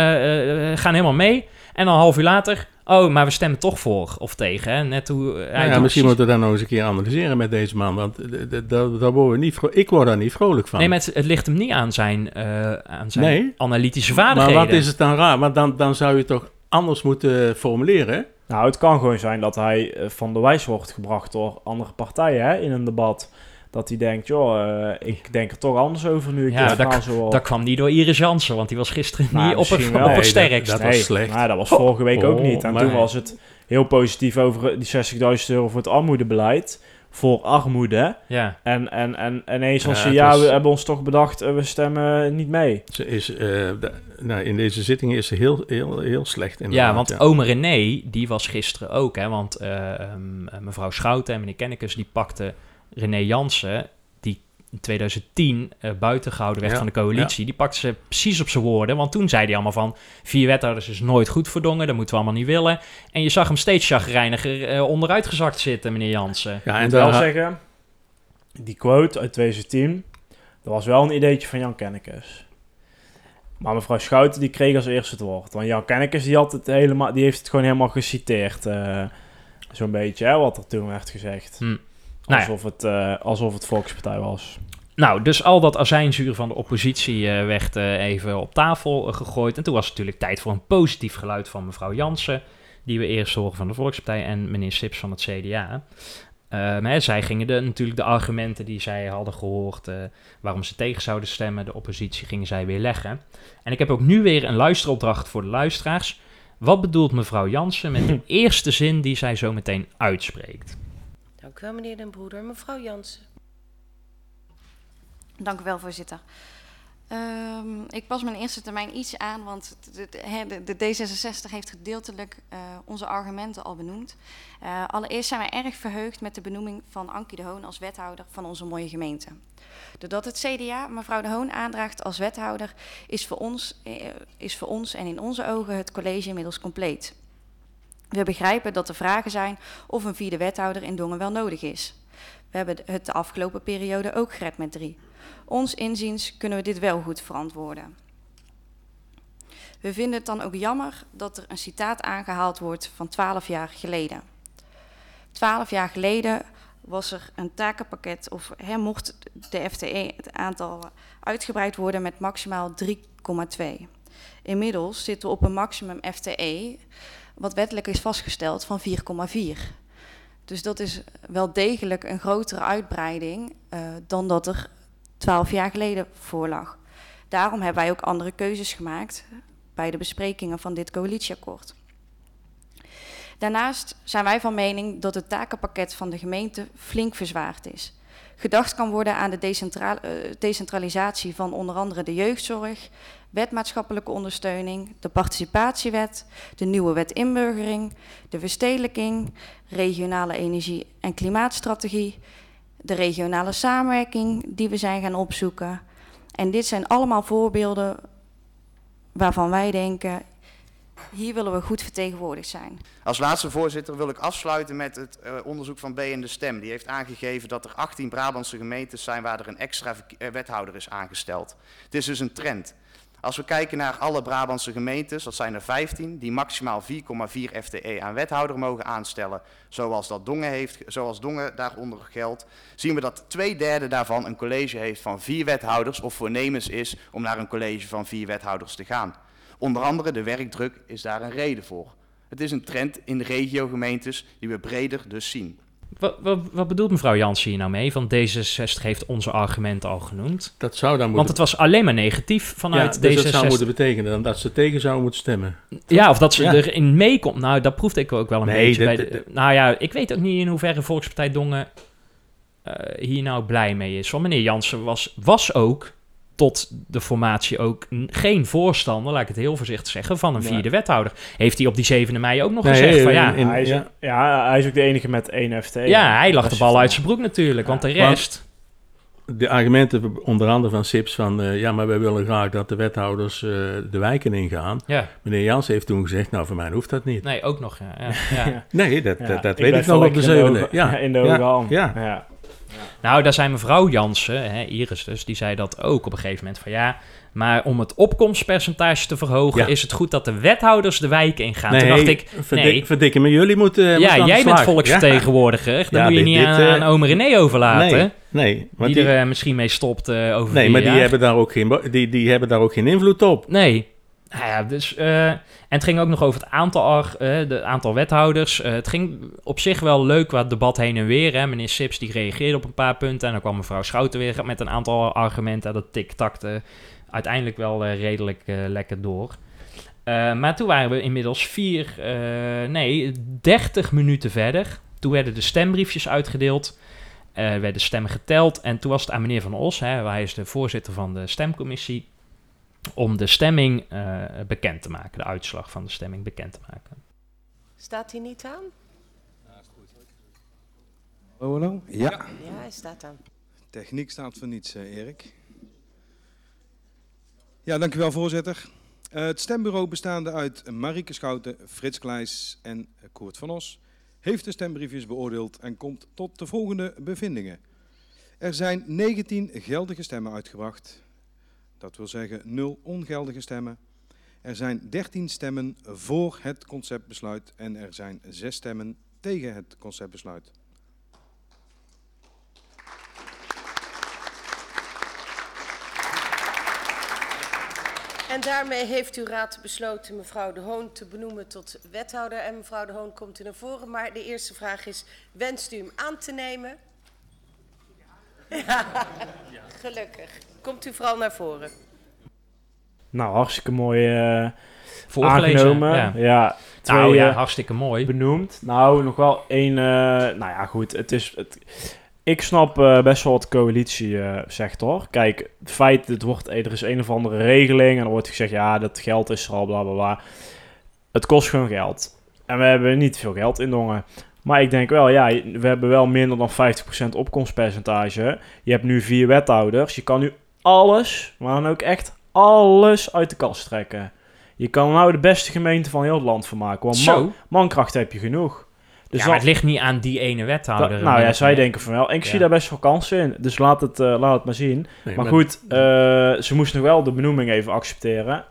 gaan helemaal mee. En dan een half uur later... Oh, maar we stemmen toch voor of tegen. Hè? Net hoe... hij Nou ja, doet misschien precies- moeten we dat nou eens een keer analyseren met deze man. Want d- d- d- daar worden we niet ik word daar niet vrolijk van. Nee, maar het, het ligt hem niet aan zijn, eh, aan zijn Nee. analytische maar vaardigheden. wat is het dan raar? Want dan, dan zou je toch anders moeten formuleren. Nou, het kan gewoon zijn dat hij eh, van de wijs wordt gebracht door andere partijen hè, in een debat. Dat hij denkt, joh, eh, ik denk er toch anders over nu ik Ja, dit dat- zo. Dat kwam niet door Iris Jansen, want die was gisteren Nou, niet op het, wel. op het Nee, dat- was slecht. Dat was vorige week ook Oh, niet. En toen was het heel positief over die 60.000 euro voor het armoedebeleid. Voor armoede. Ja. En, en, en ineens was Ja, ze, ja, was- we hebben ons toch bedacht, eh, we stemmen niet mee. Ze is, eh, de- nou, in deze zitting is ze heel, heel, heel slecht. Ja, want ome René, die was gisteren ook, hè, want eh, ehm, eh, mevrouw Schouten en meneer Kennekes, die pakten René Jansen, die in 2010 eh buiten gehouden werd Ja, van de coalitie, die pakten ze precies op zijn woorden, want toen zei hij allemaal van, vier wethouders is nooit goed voor Dongen, dat moeten we allemaal niet willen. En je zag hem steeds chagrijniger eh, onderuitgezakt zitten, meneer Jansen. Ja, Ik en moet wel zeggen, die quote uit 2010, dat was wel een ideetje van Jan Kennekes. Maar mevrouw Schouten die kreeg als eerste het woord. Want Jan Kennekes die, had het helemaal, die heeft het gewoon helemaal geciteerd. eh, Zo'n beetje, hè, wat er toen werd gezegd. Hm. Nou ja. Alsof, het, eh, alsof het Volkspartij was. Nou, dus al dat azijnzuur van de oppositie eh, werd eh, even op tafel gegooid. En toen was het natuurlijk tijd voor een positief geluid van mevrouw Jansen, die we eerst horen van de Volkspartij, en meneer Sips van het CDA. Hè, zij gingen de, natuurlijk de argumenten die zij hadden gehoord, eh, waarom ze tegen zouden stemmen, de oppositie, gingen zij weer leggen. En ik heb ook nu weer een luisteropdracht voor de luisteraars. Wat bedoelt mevrouw Jansen met de eerste zin die zij zo meteen uitspreekt? Dank u wel, meneer Den Broeder. Mevrouw Jansen. Dank u wel, voorzitter. Ehm, ik pas mijn eerste termijn iets aan, want de, de- de, de D66 heeft gedeeltelijk eh, onze argumenten al benoemd. Eh, allereerst zijn wij erg verheugd met de benoeming van Ankie de Hoon als wethouder van onze mooie gemeente. Doordat het CDA mevrouw de Hoon aandraagt als wethouder, is voor ons, eh, is voor ons en in onze ogen het college inmiddels compleet. We begrijpen dat er vragen zijn of een vierde wethouder in Dongen wel nodig is. We hebben het de afgelopen periode ook gered met drie. Ons inziens kunnen we dit wel goed verantwoorden. We vinden het dan ook jammer dat er een citaat aangehaald wordt van 12 jaar geleden. 12 jaar geleden was er een takenpakket, of hè, mocht de FTE het aantal uitgebreid worden met maximaal 3,2. Inmiddels zitten we op een maximum FTE, wat wettelijk is vastgesteld, van 4,4. Dus dat is wel degelijk een grotere uitbreiding eh, dan dat er 12 jaar geleden voorlag. Daarom hebben wij ook andere keuzes gemaakt bij de besprekingen van dit coalitieakkoord. Daarnaast zijn wij van mening dat het takenpakket van de gemeente flink verzwaard is. Gedacht kan worden aan de eh, decentralisatie van onder andere de jeugdzorg, wetmaatschappelijke ondersteuning, de participatiewet, de nieuwe wet inburgering, de verstedelijking, regionale energie- en klimaatstrategie, de regionale samenwerking die we zijn gaan opzoeken. En dit zijn allemaal voorbeelden waarvan wij denken, hier willen we goed vertegenwoordigd zijn. Als laatste voorzitter wil ik afsluiten met het eh, onderzoek van B en de Stem. Die heeft aangegeven dat er 18 Brabantse gemeentes zijn waar er een extra eh, wethouder is aangesteld. Het is dus een trend. Als we kijken naar alle Brabantse gemeentes, dat zijn er 15, die maximaal 4,4 FTE aan wethouder mogen aanstellen, zoals dat Dongen heeft, zoals Dongen daaronder geldt, zien we dat twee derde daarvan een college heeft van vier wethouders of voornemens is om naar een college van vier wethouders te gaan. Onder andere de werkdruk is daar een reden voor. Het is een trend in de regiogemeentes die we breder dus zien. Wat, wat, wat bedoelt mevrouw Jansen hier nou mee? Van D66 heeft onze argumenten al genoemd. dat zou dan moeten... Want het was alleen maar negatief vanuit ja, dus D66. dat zou moeten betekenen dan dat ze tegen zouden moeten stemmen. Ja, of dat ze Ja. erin meekomt. Nou, dat proefde ik ook wel een Nee, beetje bij de... Nou ja, ik weet ook niet in hoeverre Volkspartij Dongen eh, hier nou blij mee is. Want meneer Jansen was, was ook tot de formatie ook geen voorstander, laat ik het heel voorzichtig zeggen, van een vierde wethouder. Heeft hij op die 7 mei ook nog Nee, gezegd van ja... in- in- hij, is, ja. ja. hij is ook de enige met één FT. ja, hij lag de bal uit zijn broek natuurlijk, want de Want- rest... De argumenten onder andere van SIPS van... eh, ja, maar wij willen graag dat de wethouders eh, de wijken ingaan. Ja, Meneer Jans heeft toen gezegd, nou voor mij hoeft dat niet. nee, ook nog. Ja, ja, ja. Nee, dat, Ja, dat, weet ik nog wel op de lekker in de zevende. Ja, in de al. ja. Ja. Nou, daar zei mevrouw Jansen, hè, Iris dus, die zei dat ook op een gegeven moment van ja, maar om het opkomstpercentage te verhogen Ja. is het goed dat de wethouders de wijken ingaan. Nee, Toen dacht ik, verdik, nee, verdikken me, jullie moeten... moeten ja, jij bent volksvertegenwoordiger, dan Ja, moet je dit- niet dit, aan, eh, aan ome René overlaten, Nee, nee, die, die, er eh, misschien mee stopt eh, over nee maar die hebben, daar ook geen, die, die hebben daar ook geen invloed op. Nee, Nou ja, dus, eh, en het ging ook nog over het aantal, eh, aantal wethouders. Eh, het ging op zich wel leuk wat debat heen en weer. Hè. Meneer Sips die reageerde op een paar punten. En dan kwam mevrouw Schouten weer met een aantal argumenten. Dat tik-takte uiteindelijk wel eh, redelijk lekker door. Maar toen waren we inmiddels vier, nee, 30 minuten verder. Toen werden de stembriefjes uitgedeeld. Er werden stemmen geteld. En toen was het aan meneer Van Os, hè, hij is de voorzitter van de stemcommissie, om de stemming eh, bekend te maken, de uitslag van de stemming bekend te maken. Staat hij niet aan? Hallo, hallo? Ja. Ja, hij staat aan. Techniek staat voor niets, eh, Erik. Ja, dankjewel voorzitter. Eh, het stembureau bestaande uit Marieke Schouten, Frits Kleijs en Koert van Os heeft de stembriefjes beoordeeld en komt tot de volgende bevindingen. Er zijn 19 geldige stemmen uitgebracht. Dat wil zeggen 0 ongeldige stemmen. Er zijn 13 stemmen voor het conceptbesluit en er zijn 6 stemmen tegen het conceptbesluit. En daarmee heeft uw raad besloten mevrouw De Hoon te benoemen tot wethouder. En mevrouw De Hoon komt u naar voren. Maar de eerste vraag is, wenst u hem aan te nemen? Gelukkig. Komt u vooral naar voren. Nou, hartstikke mooi Voorgelezen, aangenomen. ja. Ja, twee, nou ja, eh, hartstikke mooi. benoemd. Nou, nog wel één. eh, nou ja, goed. Het is. Het, ik snap best wel wat de coalitie eh, zegt hoor. Kijk, het feit, het wordt, er is een of andere regeling en er wordt gezegd, ja, dat geld is er al, bla bla bla. Het kost gewoon geld. En we hebben niet veel geld in Dongen. Maar ik denk wel, ja, we hebben wel minder dan 50% opkomstpercentage. Je hebt nu vier wethouders. Je kan nu alles, maar dan ook echt alles uit de kast trekken. Je kan nou de beste gemeente van heel het land van maken. Want Zo. man- mankracht heb je genoeg. Dus ja, maar het ligt niet aan die ene wethouder. nou ja, zij denken van wel. En ik zie daar best wel kansen in. Dus laat het, eh, laat het maar zien. Nee, maar maar- goed, eh, ze moesten nog wel de benoeming even accepteren.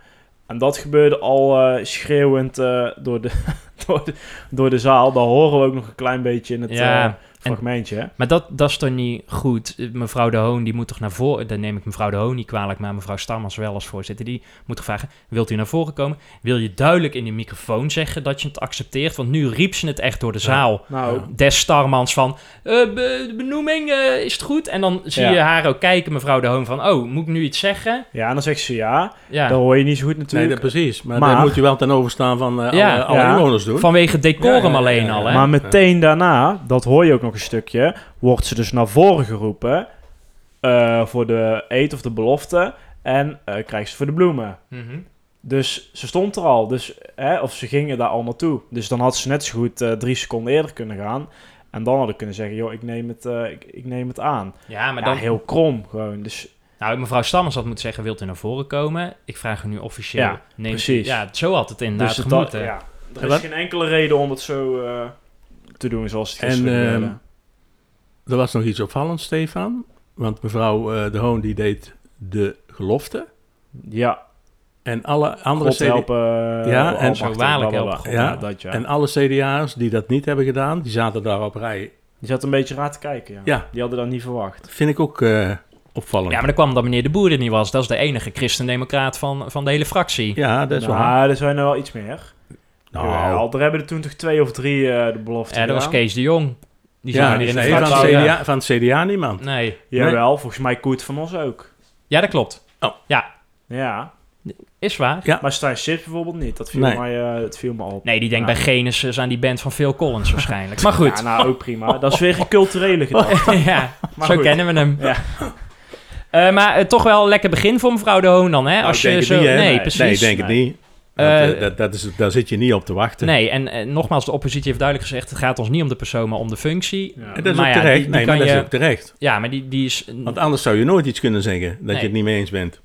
En dat gebeurde al eh, schreeuwend eh, door, de, door, de, door de zaal. Daar horen we ook nog een klein beetje in het Ja, eh, fragmentje. hè. Maar dat, dat is toch niet goed? Mevrouw De Hoon, die moet toch naar voren... Dan neem ik mevrouw De Hoon niet kwalijk, maar mevrouw Stammers wel als voorzitter. Die moet toch vragen, wilt u naar voren komen? Wil je duidelijk in de microfoon zeggen dat je het accepteert? Want nu riep ze het echt door de zaal. Nou, Des Starmans van, eh, be- de benoeming, eh, is het goed? En dan zie Ja. je haar ook kijken, mevrouw De Hoon, van... Oh, moet ik nu iets zeggen? ja, en dan zegt ze ja. Ja, Dan hoor je niet zo goed Nee, natuurlijk. dat precies. Maar, Maar- daar moet je wel ten overstaan van eh, Ja, alle, alle ja. inwoners doen. vanwege decorum Ja, ja, ja, alleen ja. al, hè? Maar meteen daarna, dat hoor je ook nog een stukje, wordt ze dus naar voren geroepen eh, voor de eet of de belofte en eh krijgt ze voor de bloemen. Mhm. Dus ze stond er al, dus, hè, of ze gingen daar al naartoe. Dus dan had ze net zo goed eh, drie seconden eerder kunnen gaan. En dan hadden kunnen zeggen, joh, ik neem het, eh, ik, ik neem het aan. Ja, maar ja, dan... heel krom gewoon. Dus Nou, mevrouw Stammers had moeten zeggen, wilt u naar voren komen? Ik vraag u nu officieel. Ja, Neemt u- precies. Ja, zo had het inderdaad dus het gemoeten. dat, ja, er is wat- geen enkele reden om het zo eh, te doen zoals het En gisteren gebeurde. Er was nog iets opvallends, Stefan. Want mevrouw eh, De Hoon die deed de gelofte. Ja, En alle andere God CD helpen. Ja, en bla, helpen. Ja, dat ja. En alle CDA's die dat niet hebben gedaan, die zaten daar op rij. Die zat een beetje raar te kijken, ja. Ja. Die hadden dat niet verwacht. Vind ik ook eh, opvallend. Ja, maar dan kwam dat meneer De Boer er niet was. Dat is de enige christendemocraat van, van de hele fractie. Ja, dat is nou, waar. er zijn er wel iets meer. Nou, Jawel, er hebben er toen toch twee of drie eh, de belofte Ja, dat was. Kees de Jong. Die ja, in de nee, van, het. CDA, van het CDA niemand. Nee. Jawel, volgens mij Koert van ons ook. Ja, dat klopt. Oh. Ja, Ja, is waar. Ja. maar Stijn Sips bijvoorbeeld niet. Dat viel, Nee. mij, eh, dat viel me op. Nee, die denkt Ja. bij Genesis aan die band van Phil Collins waarschijnlijk. Maar goed. Ja, nou ook prima. Dat is weer een culturele gedachte. ja, Maar zo goed. kennen we hem. Ja. Eh, maar eh, toch wel een lekker begin voor mevrouw De Hoon dan, hè? Nou, Als ik je denk het zo... niet, hè? nee, Nee, precies. Nee, ik denk het niet. Want, Eh, eh, dat, dat is, daar zit je niet op te wachten. Nee, en eh, nogmaals, de oppositie heeft duidelijk gezegd... het gaat ons niet om de persoon, maar om de functie. Ja. En dat is Maar ook ja, terecht. die- die nee, maar dat is je- ook terecht. Ja, maar die, die is... Want anders zou je nooit iets kunnen zeggen dat Nee. je het niet mee eens bent.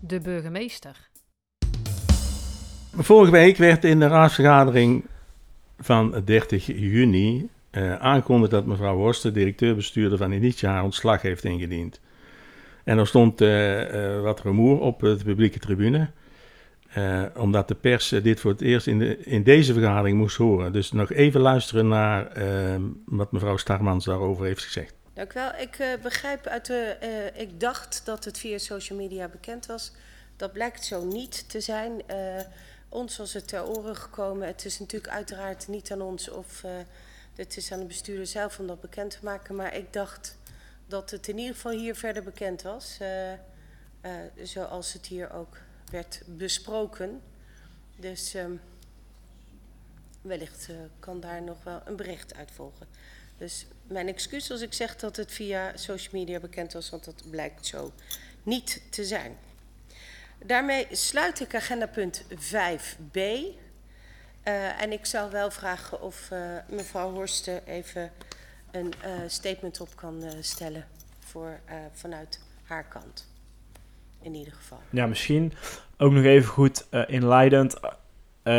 De burgemeester. Vorige week werd in de raadsvergadering van 30 juni eh, aangekondigd dat mevrouw Horsten, directeur-bestuurder van Initia, haar ontslag heeft ingediend. En er stond eh, eh, wat rumoer op de publieke tribune, eh, omdat de pers eh, dit voor het eerst in, in deze vergadering moest horen. Dus nog even luisteren naar eh, wat mevrouw Starmans daarover heeft gezegd. Dank u wel. Ik eh, begrijp uit de. ik dacht dat het via social media bekend was Dat blijkt zo niet te zijn. Ons was het ter oren gekomen. Het is natuurlijk uiteraard niet aan ons of het is aan de bestuurder zelf om dat bekend te maken. Maar ik dacht dat het in ieder geval hier verder bekend was. Zoals het hier ook werd besproken. Dus um, wellicht kan daar nog wel een bericht uit volgen. Dus mijn excuus als ik zeg dat het via social media bekend was, want dat blijkt zo niet te zijn. Daarmee sluit ik agenda punt 5b. Uh, en ik zou wel vragen of uh, mevrouw Horsten even een uh, statement op kan stellen voor, vanuit haar kant. In ieder geval. Ja, misschien ook nog even goed inleidend.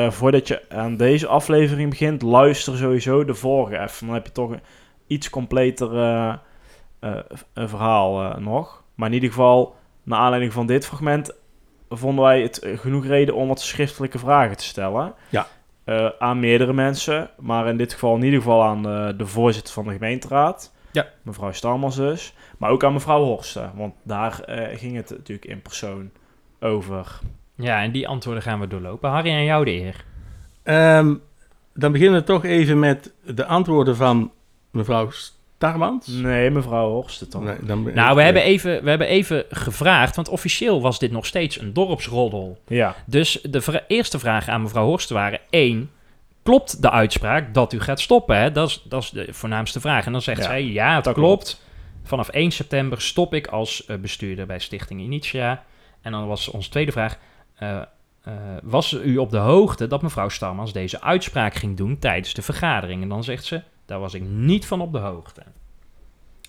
voordat je aan deze aflevering begint, luister sowieso de vorige even. Dan heb je toch een iets completer verhaal nog. Maar in ieder geval, naar aanleiding van dit fragment vonden wij het genoeg reden om wat schriftelijke vragen te stellen. Ja. Uh, aan meerdere mensen, maar in dit geval in ieder geval aan de voorzitter van de gemeenteraad. Ja. Mevrouw Stalmans dus. Maar ook aan mevrouw Horsten, want daar uh, ging het natuurlijk in persoon over. Ja, en die antwoorden gaan we doorlopen. Harry, aan jou de eer. Um, dan beginnen we toch even met de antwoorden van mevrouw Starmans? Nee, mevrouw Horsten dan. Nee, dan nou, we, hebben even, we hebben even gevraagd, want officieel was dit nog steeds een dorpsroddel. Ja. Dus de eerste vraag aan mevrouw Horsten waren één, klopt de uitspraak dat u gaat stoppen? Hè? Dat, is, dat is de voornaamste vraag. En dan zegt zij, ja, het klopt. klopt. Vanaf 1 september stop ik als uh, bestuurder bij Stichting Initia. En dan was onze tweede vraag, uh, uh, was u op de hoogte dat mevrouw Starmans deze uitspraak ging doen tijdens de vergadering? En dan zegt ze, daar was ik niet van op de hoogte.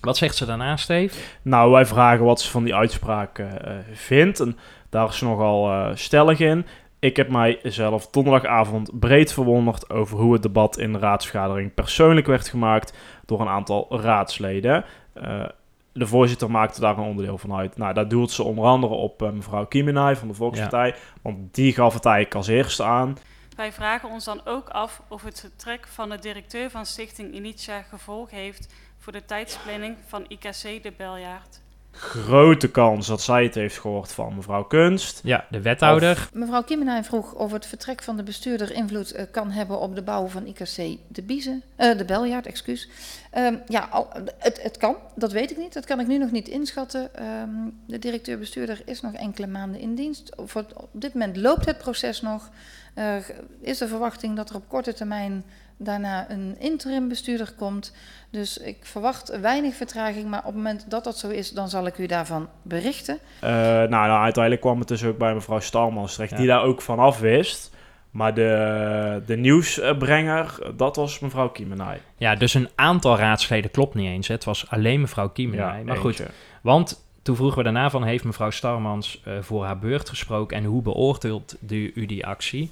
Wat zegt ze daarna, Steve? Nou, wij vragen wat ze van die uitspraak uh, vindt. En daar is nogal uh, stellig in. Ik heb mij zelf donderdagavond breed verwonderd over hoe het debat in de raadsvergadering persoonlijk werd gemaakt door een aantal raadsleden. Uh, de voorzitter maakte daar een onderdeel van uit. Nou, daar doelt ze onder andere op mevrouw Kiemenay van de Volkspartij, want die gaf het eigenlijk als eerste aan. Wij vragen ons dan ook af of het vertrek van de directeur van Stichting Initia gevolg heeft voor de tijdsplanning van IKC de Beljaard. Grote kans dat zij het heeft gehoord van mevrouw Kunst. Ja, de wethouder. Of... Mevrouw Kimmenay vroeg of het vertrek van de bestuurder invloed uh, kan hebben op de bouw van IKC de Biezen, uh, de Beljaard, excuus. Um, ja, al, het, het kan, dat weet ik niet. Dat kan ik nu nog niet inschatten. Um, de directeur-bestuurder is nog enkele maanden in dienst. Voor, op dit moment loopt het proces nog. Uh, is de verwachting dat er op korte termijn daarna een interim bestuurder komt. Dus ik verwacht weinig vertraging, maar op het moment dat dat zo is, dan zal ik u daarvan berichten. Uh, nou, nou, uiteindelijk kwam het dus ook bij mevrouw Stalmans terecht, ja. die daar ook van af wist. Maar de, de nieuwsbrenger, dat was mevrouw Kiemenay. Ja, dus een aantal raadsleden klopt niet eens. Hè. Het was alleen mevrouw Kiemenay. Ja, maar goed, want toen vroegen we daarna van... heeft mevrouw Starmans uh, voor haar beurt gesproken... en hoe beoordeelt u, u die actie?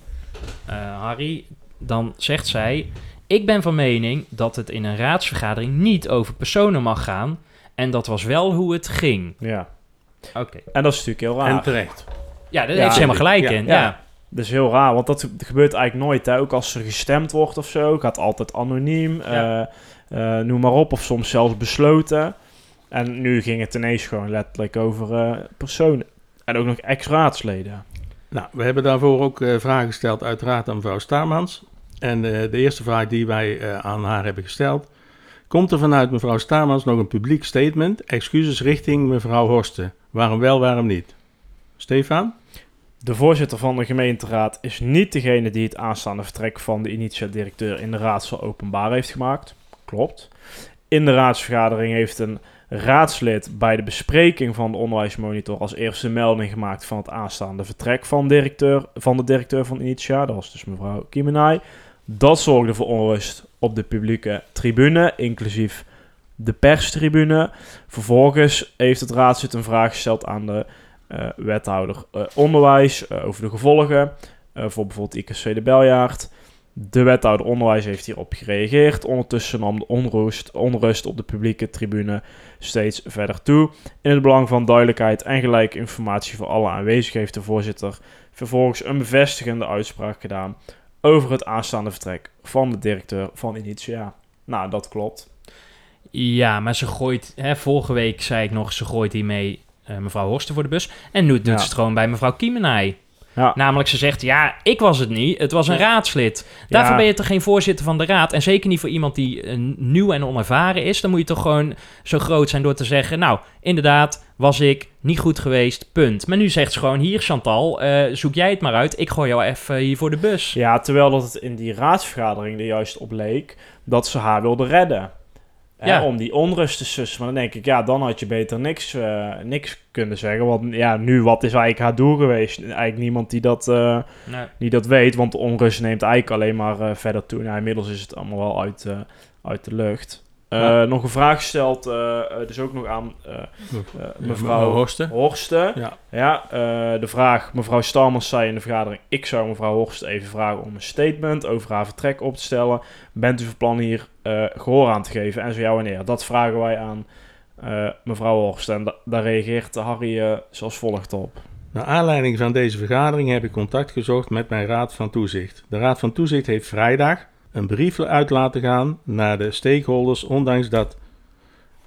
Uh, Harry, dan zegt zij: Ik ben van mening dat het in een raadsvergadering niet over personen mag gaan. En dat was wel hoe het ging. Ja. Oké. En dat is natuurlijk heel raar. En terecht. Ja, daar heeft ze helemaal gelijk in. Ja. ja. Dat is heel raar, want dat gebeurt eigenlijk nooit. Hè? Ook als er gestemd wordt of zo, gaat altijd anoniem. Ja. Uh, uh, noem maar op, of soms zelfs besloten. En nu ging het ineens gewoon letterlijk over uh, personen. En ook nog ex-raadsleden. Nou, we hebben daarvoor ook vragen gesteld, uiteraard aan mevrouw Starmans. En uh, de eerste vraag die wij uh, aan haar hebben gesteld. Komt er vanuit mevrouw Starmans nog een publiek statement? Excuses richting mevrouw Horsten. Waarom wel, waarom niet? Stefan? De voorzitter van de gemeenteraad is niet degene die het aanstaande vertrek van de initiatiedirecteur in de raadsel openbaar heeft gemaakt. Klopt. In de raadsvergadering heeft een raadslid bij de bespreking van de onderwijsmonitor als eerste melding gemaakt van het aanstaande vertrek van, directeur, van de directeur van Initia. Dat was dus mevrouw Kiemenay. Dat zorgde voor onrust op de publieke tribune, inclusief de perstribune. Vervolgens heeft het raadslid een vraag gesteld aan de uh, wethouder uh, onderwijs uh, over de gevolgen voor bijvoorbeeld IKC de Beljaard. De wethouder onderwijs heeft hierop gereageerd. Ondertussen nam de onrust, onrust op de publieke tribune steeds verder toe. In het belang van duidelijkheid en gelijke informatie voor alle aanwezigen heeft de voorzitter vervolgens een bevestigende uitspraak gedaan over het aanstaande vertrek van de directeur van Initia. Nou, dat klopt. Ja, maar ze gooit, hè, vorige week zei ik nog, ze gooit hiermee eh, mevrouw Horsten voor de bus. En nu doet Ja. ze het gewoon bij mevrouw Kiemenij. Ja. Namelijk, ze zegt, ja, ik was het niet. Het was een raadslid. Daarvoor Ja. ben je toch geen voorzitter van de raad? En zeker niet voor iemand die eh, nieuw en onervaren is. Dan moet je toch gewoon zo groot zijn door te zeggen... nou, inderdaad, was ik niet goed geweest, punt. Maar nu zegt ze gewoon, hier Chantal, eh, zoek jij het maar uit. Ik gooi jou even hier voor de bus. Ja, terwijl dat het in die raadsvergadering er juist op leek dat ze haar wilde redden. Hè, om die onrust te sussen. Maar dan denk ik, ja, dan had je beter niks, eh, niks kunnen zeggen. Want ja, nu, wat is eigenlijk haar doel geweest? Eigenlijk niemand die dat, eh, Nee. die dat weet. Want de onrust neemt eigenlijk alleen maar verder toe. Nou, inmiddels is het allemaal wel uit, uit de lucht. Eh, Ja. Nog een vraag gesteld, eh, eh, dus ook nog aan mevrouw Horsten. Horsten. Ja. Ja, de vraag, mevrouw Stalmans zei in de vergadering, ik zou mevrouw Horsten even vragen om een statement over haar vertrek op te stellen. Bent u van plan hier eh, gehoor aan te geven en zo ja wanneer? Dat vragen wij aan mevrouw Horsten en da- daar reageert Harry zoals volgt op. Naar aanleiding van deze vergadering heb ik contact gezocht met mijn Raad van Toezicht. De Raad van Toezicht heeft vrijdag een brief uit laten gaan naar de stakeholders, ondanks dat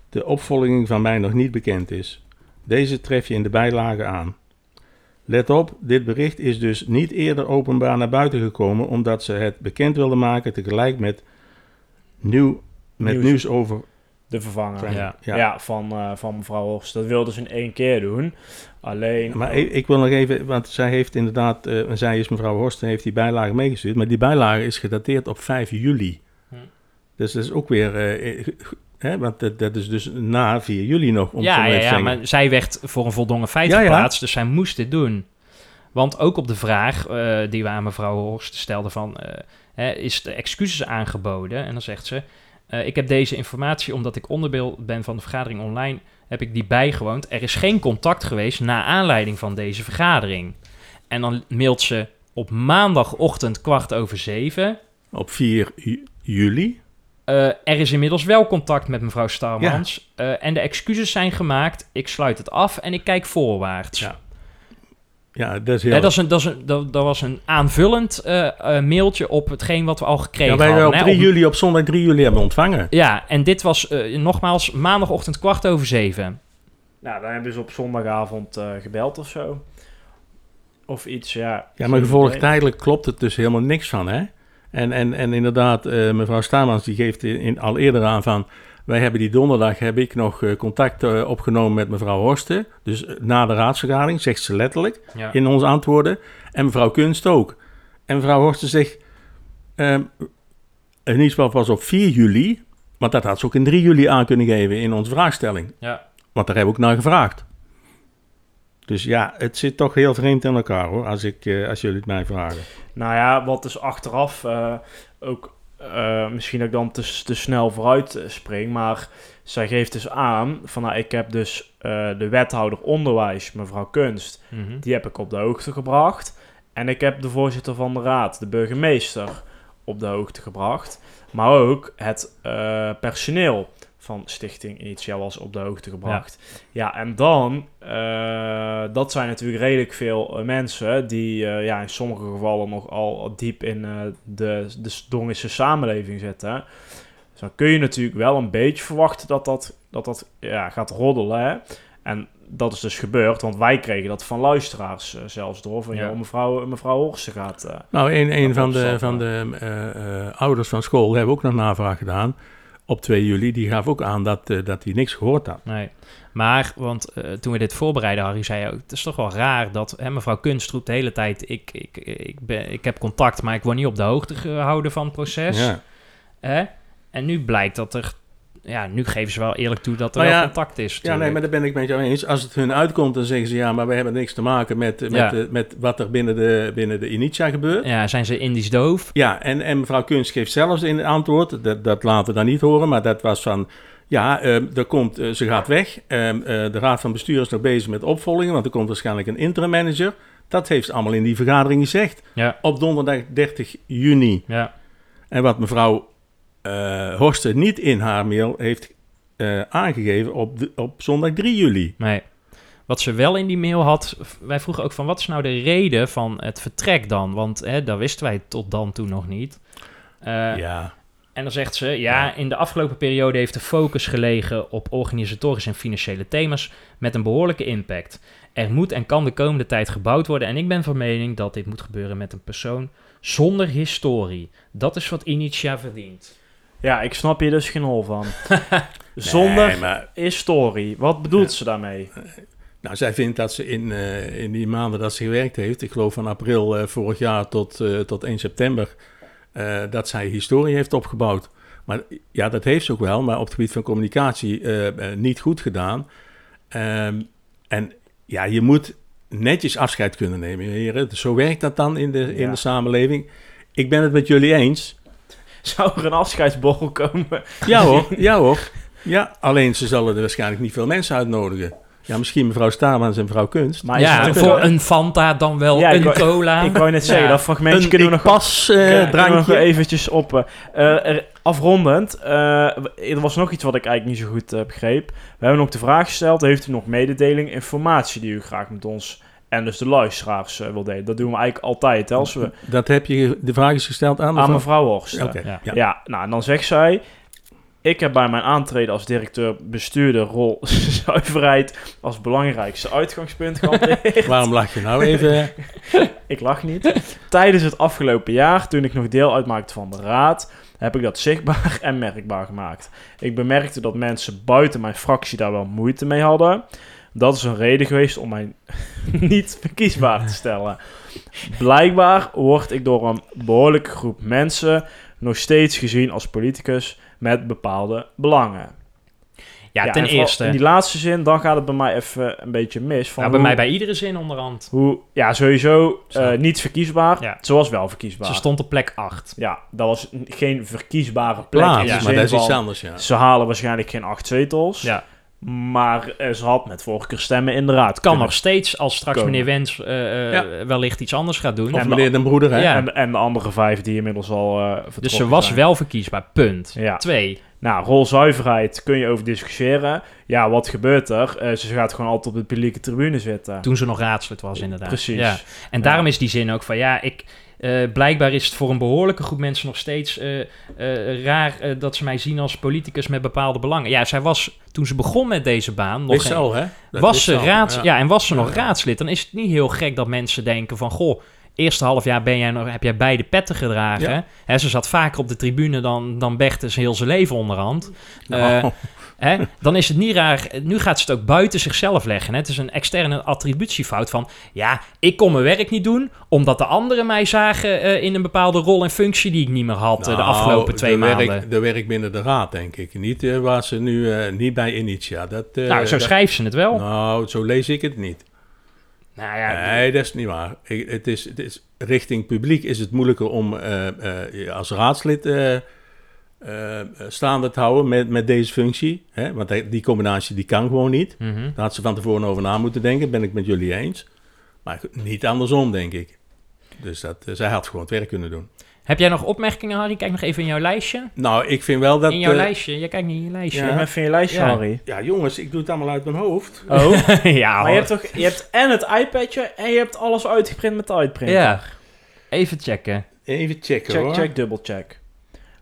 de opvolging van mij nog niet bekend is. Deze tref je in de bijlage aan. Let op, dit bericht is dus niet eerder openbaar naar buiten gekomen, omdat ze het bekend wilden maken tegelijk met, nieuw, met Nieuws. nieuws, over De vervanger Ja. ja. van, eh, van mevrouw Horsten. Dat wilden ze in één keer doen. Alleen... Maar ik, ik wil nog even, want zij heeft inderdaad, eh, zij is mevrouw Horsten, heeft die bijlage meegestuurd, maar die bijlage is gedateerd op 5 juli. Hm. Dus dat is ook weer, eh, hè, want dat, dat is dus na 4 juli nog. Om Ja, ja, ja, maar zij werd voor een voldongen feit Ja, ja. geplaatst, dus zij moest dit doen. Want ook op de vraag eh, die we aan mevrouw Horst stelden van... is de excuses aangeboden? En dan zegt ze... ik heb deze informatie omdat ik onderdeel ben van de vergadering online... heb ik die bijgewoond. Er is geen contact geweest na aanleiding van deze vergadering. En dan mailt ze op maandagochtend kwart over zeven... Op 4 ju- juli. Eh, er is inmiddels wel contact met mevrouw Starmans. Eh, en de excuses zijn gemaakt. Ik sluit het af en ik kijk voorwaarts. Ja. Ja, dat is heel... Dat, is een, dat, is een, dat, dat was een aanvullend eh, eh, mailtje op hetgeen wat we al gekregen ja, wij hadden. op hè, 3 op- juli, op zondag 3 juli hebben ontvangen. Ja, en dit was eh, nogmaals maandagochtend kwart over zeven. Nou, dan hebben ze op zondagavond eh, gebeld of zo. Of iets, ja. Ja, maar Geen gevolgtijdelijk klopt het dus helemaal niks van, hè? En, en, en inderdaad, eh, mevrouw Stamans die geeft in, in- al eerder aan van... Wij hebben die donderdag, heb ik nog eh, contact eh, opgenomen met mevrouw Horsten. Dus eh, na de raadsvergadering, zegt ze letterlijk Ja. in onze antwoorden. En mevrouw Kunst ook. En mevrouw Horsten zegt... ehm in ieder geval was op 4 juli... Want dat had ze ook in 3 juli aan kunnen geven in onze vraagstelling. Ja. Want daar hebben we ook naar gevraagd. Dus ja, het zit toch heel vreemd in elkaar hoor, als, ik, eh, als jullie het mij vragen. Nou ja, wat dus achteraf eh, ook eh, misschien dat ik dan te, te snel vooruit eh, spring, maar zij geeft dus aan van nou, ik heb dus eh, de wethouder onderwijs, mevrouw Kunst, Mhm. die heb ik op de hoogte gebracht. En ik heb de voorzitter van de raad, de burgemeester, op de hoogte gebracht. Maar ook het personeel van Stichting Initia was op de hoogte gebracht. Ja, en dan, eh, dat zijn natuurlijk redelijk veel eh, mensen die eh, ja, in sommige gevallen nog al diep in de, de Dongische samenleving zitten. Dus dan kun je natuurlijk wel een beetje verwachten dat dat, dat, dat ja, gaat roddelen. Hè? En dat is dus gebeurd, want wij kregen dat van luisteraars zelfs door. Van, Ja. mevrouw, mevrouw Horsten gaat... Nou, een, een van de, van de ouders van school hebben ook nog navraag gedaan op 2 juli. Die gaf ook aan dat, eh, dat hij niks gehoord had. Nee. Maar, want eh, toen we dit voorbereiden, Harry zei je ook... Het is toch wel raar dat hè, mevrouw Kunst roept de hele tijd... Ik, ik, ik, ben, ik heb contact, maar ik word niet op de hoogte gehouden van het proces. Ja. En nu blijkt dat er... Ja, nu geven ze wel eerlijk toe dat er Nou wel contact is. Ja, nee, maar daar ben ik met jou eens. Als het hun uitkomt, dan zeggen ze ja, maar we hebben niks te maken met, met, Ja. eh, met wat er binnen de, binnen de Initia gebeurt. Ja, zijn ze Indisch doof? Ja, en, en mevrouw Kunst geeft zelfs in het antwoord, dat, dat laten we dan niet horen, maar dat was van, ja, eh, er komt, eh, ze gaat weg. Eh, eh, de raad van bestuur is nog bezig met opvolging, want er komt waarschijnlijk een interim manager. Dat heeft ze allemaal in die vergadering gezegd. Ja. Op donderdag 30 juni. Ja. En wat mevrouw Horsten niet in haar mail heeft eh, aangegeven op, de, op zondag 3 juli. Nee. Wat ze wel in die mail had, wij vroegen ook van wat is nou de reden van het vertrek dan? Want hè, dat wisten wij tot dan toe nog niet. Eh, ja. En dan zegt ze, ja, in de afgelopen periode heeft de focus gelegen op organisatorische en financiële thema's met een behoorlijke impact. Er moet en kan de komende tijd gebouwd worden en ik ben van mening dat dit moet gebeuren met een persoon zonder historie. Dat is wat Initia verdient. Ja, ik snap hier dus geen hol van. Zonder Nee, maar- historie. Wat bedoelt ze daarmee? Nou, zij vindt dat ze in, eh, in die maanden dat ze gewerkt heeft, ik geloof van april eh, vorig jaar tot, eh, tot 1 september, eh, dat zij historie heeft opgebouwd. Maar ja, dat heeft ze ook wel, maar op het gebied van communicatie eh, eh, niet goed gedaan. Ehm, en ja, je moet netjes afscheid kunnen nemen, heren. Zo werkt dat dan in de, in Ja. de samenleving. Ik ben het met jullie eens. Zou er een afscheidsborrel komen? Ja hoor, ja hoor. Ja, alleen ze zullen er waarschijnlijk niet veel mensen uitnodigen. Ja, misschien mevrouw Staarmans en mevrouw Kunst. Maar ja, voor een Fanta dan wel Ja, ik een wou- cola. Ik wou net zeggen, Ja. dat fragmentje Een kunnen we ik nog... pas, eh, kunnen we nog drankje. eventjes op... eh, eh, er- afrondend, eh, er was nog iets wat ik eigenlijk niet zo goed eh, begreep. We hebben ook de vraag gesteld, heeft u nog mededeling, informatie die u graag met ons en dus de luisteraars eh, wil delen? Dat doen we eigenlijk altijd, hè, als we... Dat heb je, de vraag is gesteld aan Aan mevrouw Horst. Ja. ja. Ja. nou en dan zegt zij... Ik heb bij mijn aantreden als directeur bestuurder rol zuiverheid als belangrijkste uitgangspunt gehanteerd. Waarom lach je nou even? ik lach niet. Tijdens het afgelopen jaar, toen ik nog deel uitmaakte van de raad, heb ik dat zichtbaar en merkbaar gemaakt. Ik bemerkte dat mensen buiten mijn fractie daar wel moeite mee hadden. Dat is een reden geweest om mij niet verkiesbaar te stellen. Blijkbaar word ik door een behoorlijke groep mensen nog steeds gezien als politicus met bepaalde belangen. Ja, ten eerste. In die laatste zin, dan gaat het bij mij even een beetje mis. Van Nou, bij hoe- mij bij iedere zin onderhand. Hoe, ja, sowieso eh, niet verkiesbaar. Ja. Ze was wel verkiesbaar. Ze stond op plek 8. Ja, dat was geen verkiesbare plek. Plaats, de maar dat is iets anders, ja. Ze halen waarschijnlijk geen acht zetels. Ja. Maar eh, ze had met voorkeurstemmen de raad kan nog steeds, als straks komen. meneer Wens eh, eh, Ja. wellicht iets anders gaat doen. Of En meneer Den Broeder, hè? Ja. En, en de andere vijf die inmiddels al vertrokken Dus ze was zijn. wel verkiesbaar, punt. Ja. Twee. Nou, rolzuiverheid kun je over discussiëren. Ja, wat gebeurt er? Ze gaat gewoon altijd op de publieke tribune zitten. Toen ze nog raadslid was, inderdaad. Precies. Ja. En daarom is die zin ook van, ja, ik... eh, blijkbaar is het voor een behoorlijke groep mensen nog steeds eh, eh, raar dat ze mij zien als politicus met bepaalde belangen. Ja, zij was, toen ze begon met deze baan, nog al, hè? Was ze raads, ja. ja. en was ze nog raadslid, dan is het niet heel gek dat mensen denken van, goh, eerste half jaar ben jij nog, heb jij beide petten gedragen. Ja. Ze zat vaker op de tribune dan, dan heel zijn leven onderhand. Oh. Hè, dan is het niet raar. Nu gaat ze het ook buiten zichzelf leggen. Hè. Het is een externe attributiefout van... ja, ik kon mijn werk niet doen... omdat de anderen mij zagen eh, in een bepaalde rol en functie... die ik niet meer had eh, de Nou, afgelopen twee de maanden. Werk, de werk binnen de raad, denk ik. Niet eh, waar ze nu, niet bij Initia. Dat, nou, zo dat- schrijft ze het wel. Nou, zo lees ik het niet. Nou ja, Nee, dat is niet waar. Ik- het, is, het is, richting publiek is het moeilijker om als raadslid eh, staande te houden met, met deze functie. Hè? Want die- combinatie die kan gewoon niet. Mhm. Daar had ze van tevoren over na moeten denken, ben ik met jullie eens. Maar niet andersom, denk ik. Dus dat, eh, zij had gewoon het werk kunnen doen. Heb jij nog opmerkingen, Harry? Kijk nog even in jouw lijstje. Nou, ik vind wel dat... in jouw eh, lijstje. Je kijkt niet in je lijstje. Ja. Even in je lijstje, Ja. Harry. Ja, jongens, ik doe het allemaal uit mijn hoofd. Oh, ja, maar je hebt toch je hebt en het iPadje en je hebt alles uitgeprint met de uitprinter. Ja. Even checken. Even checken Check, hoor. check, dubbel check.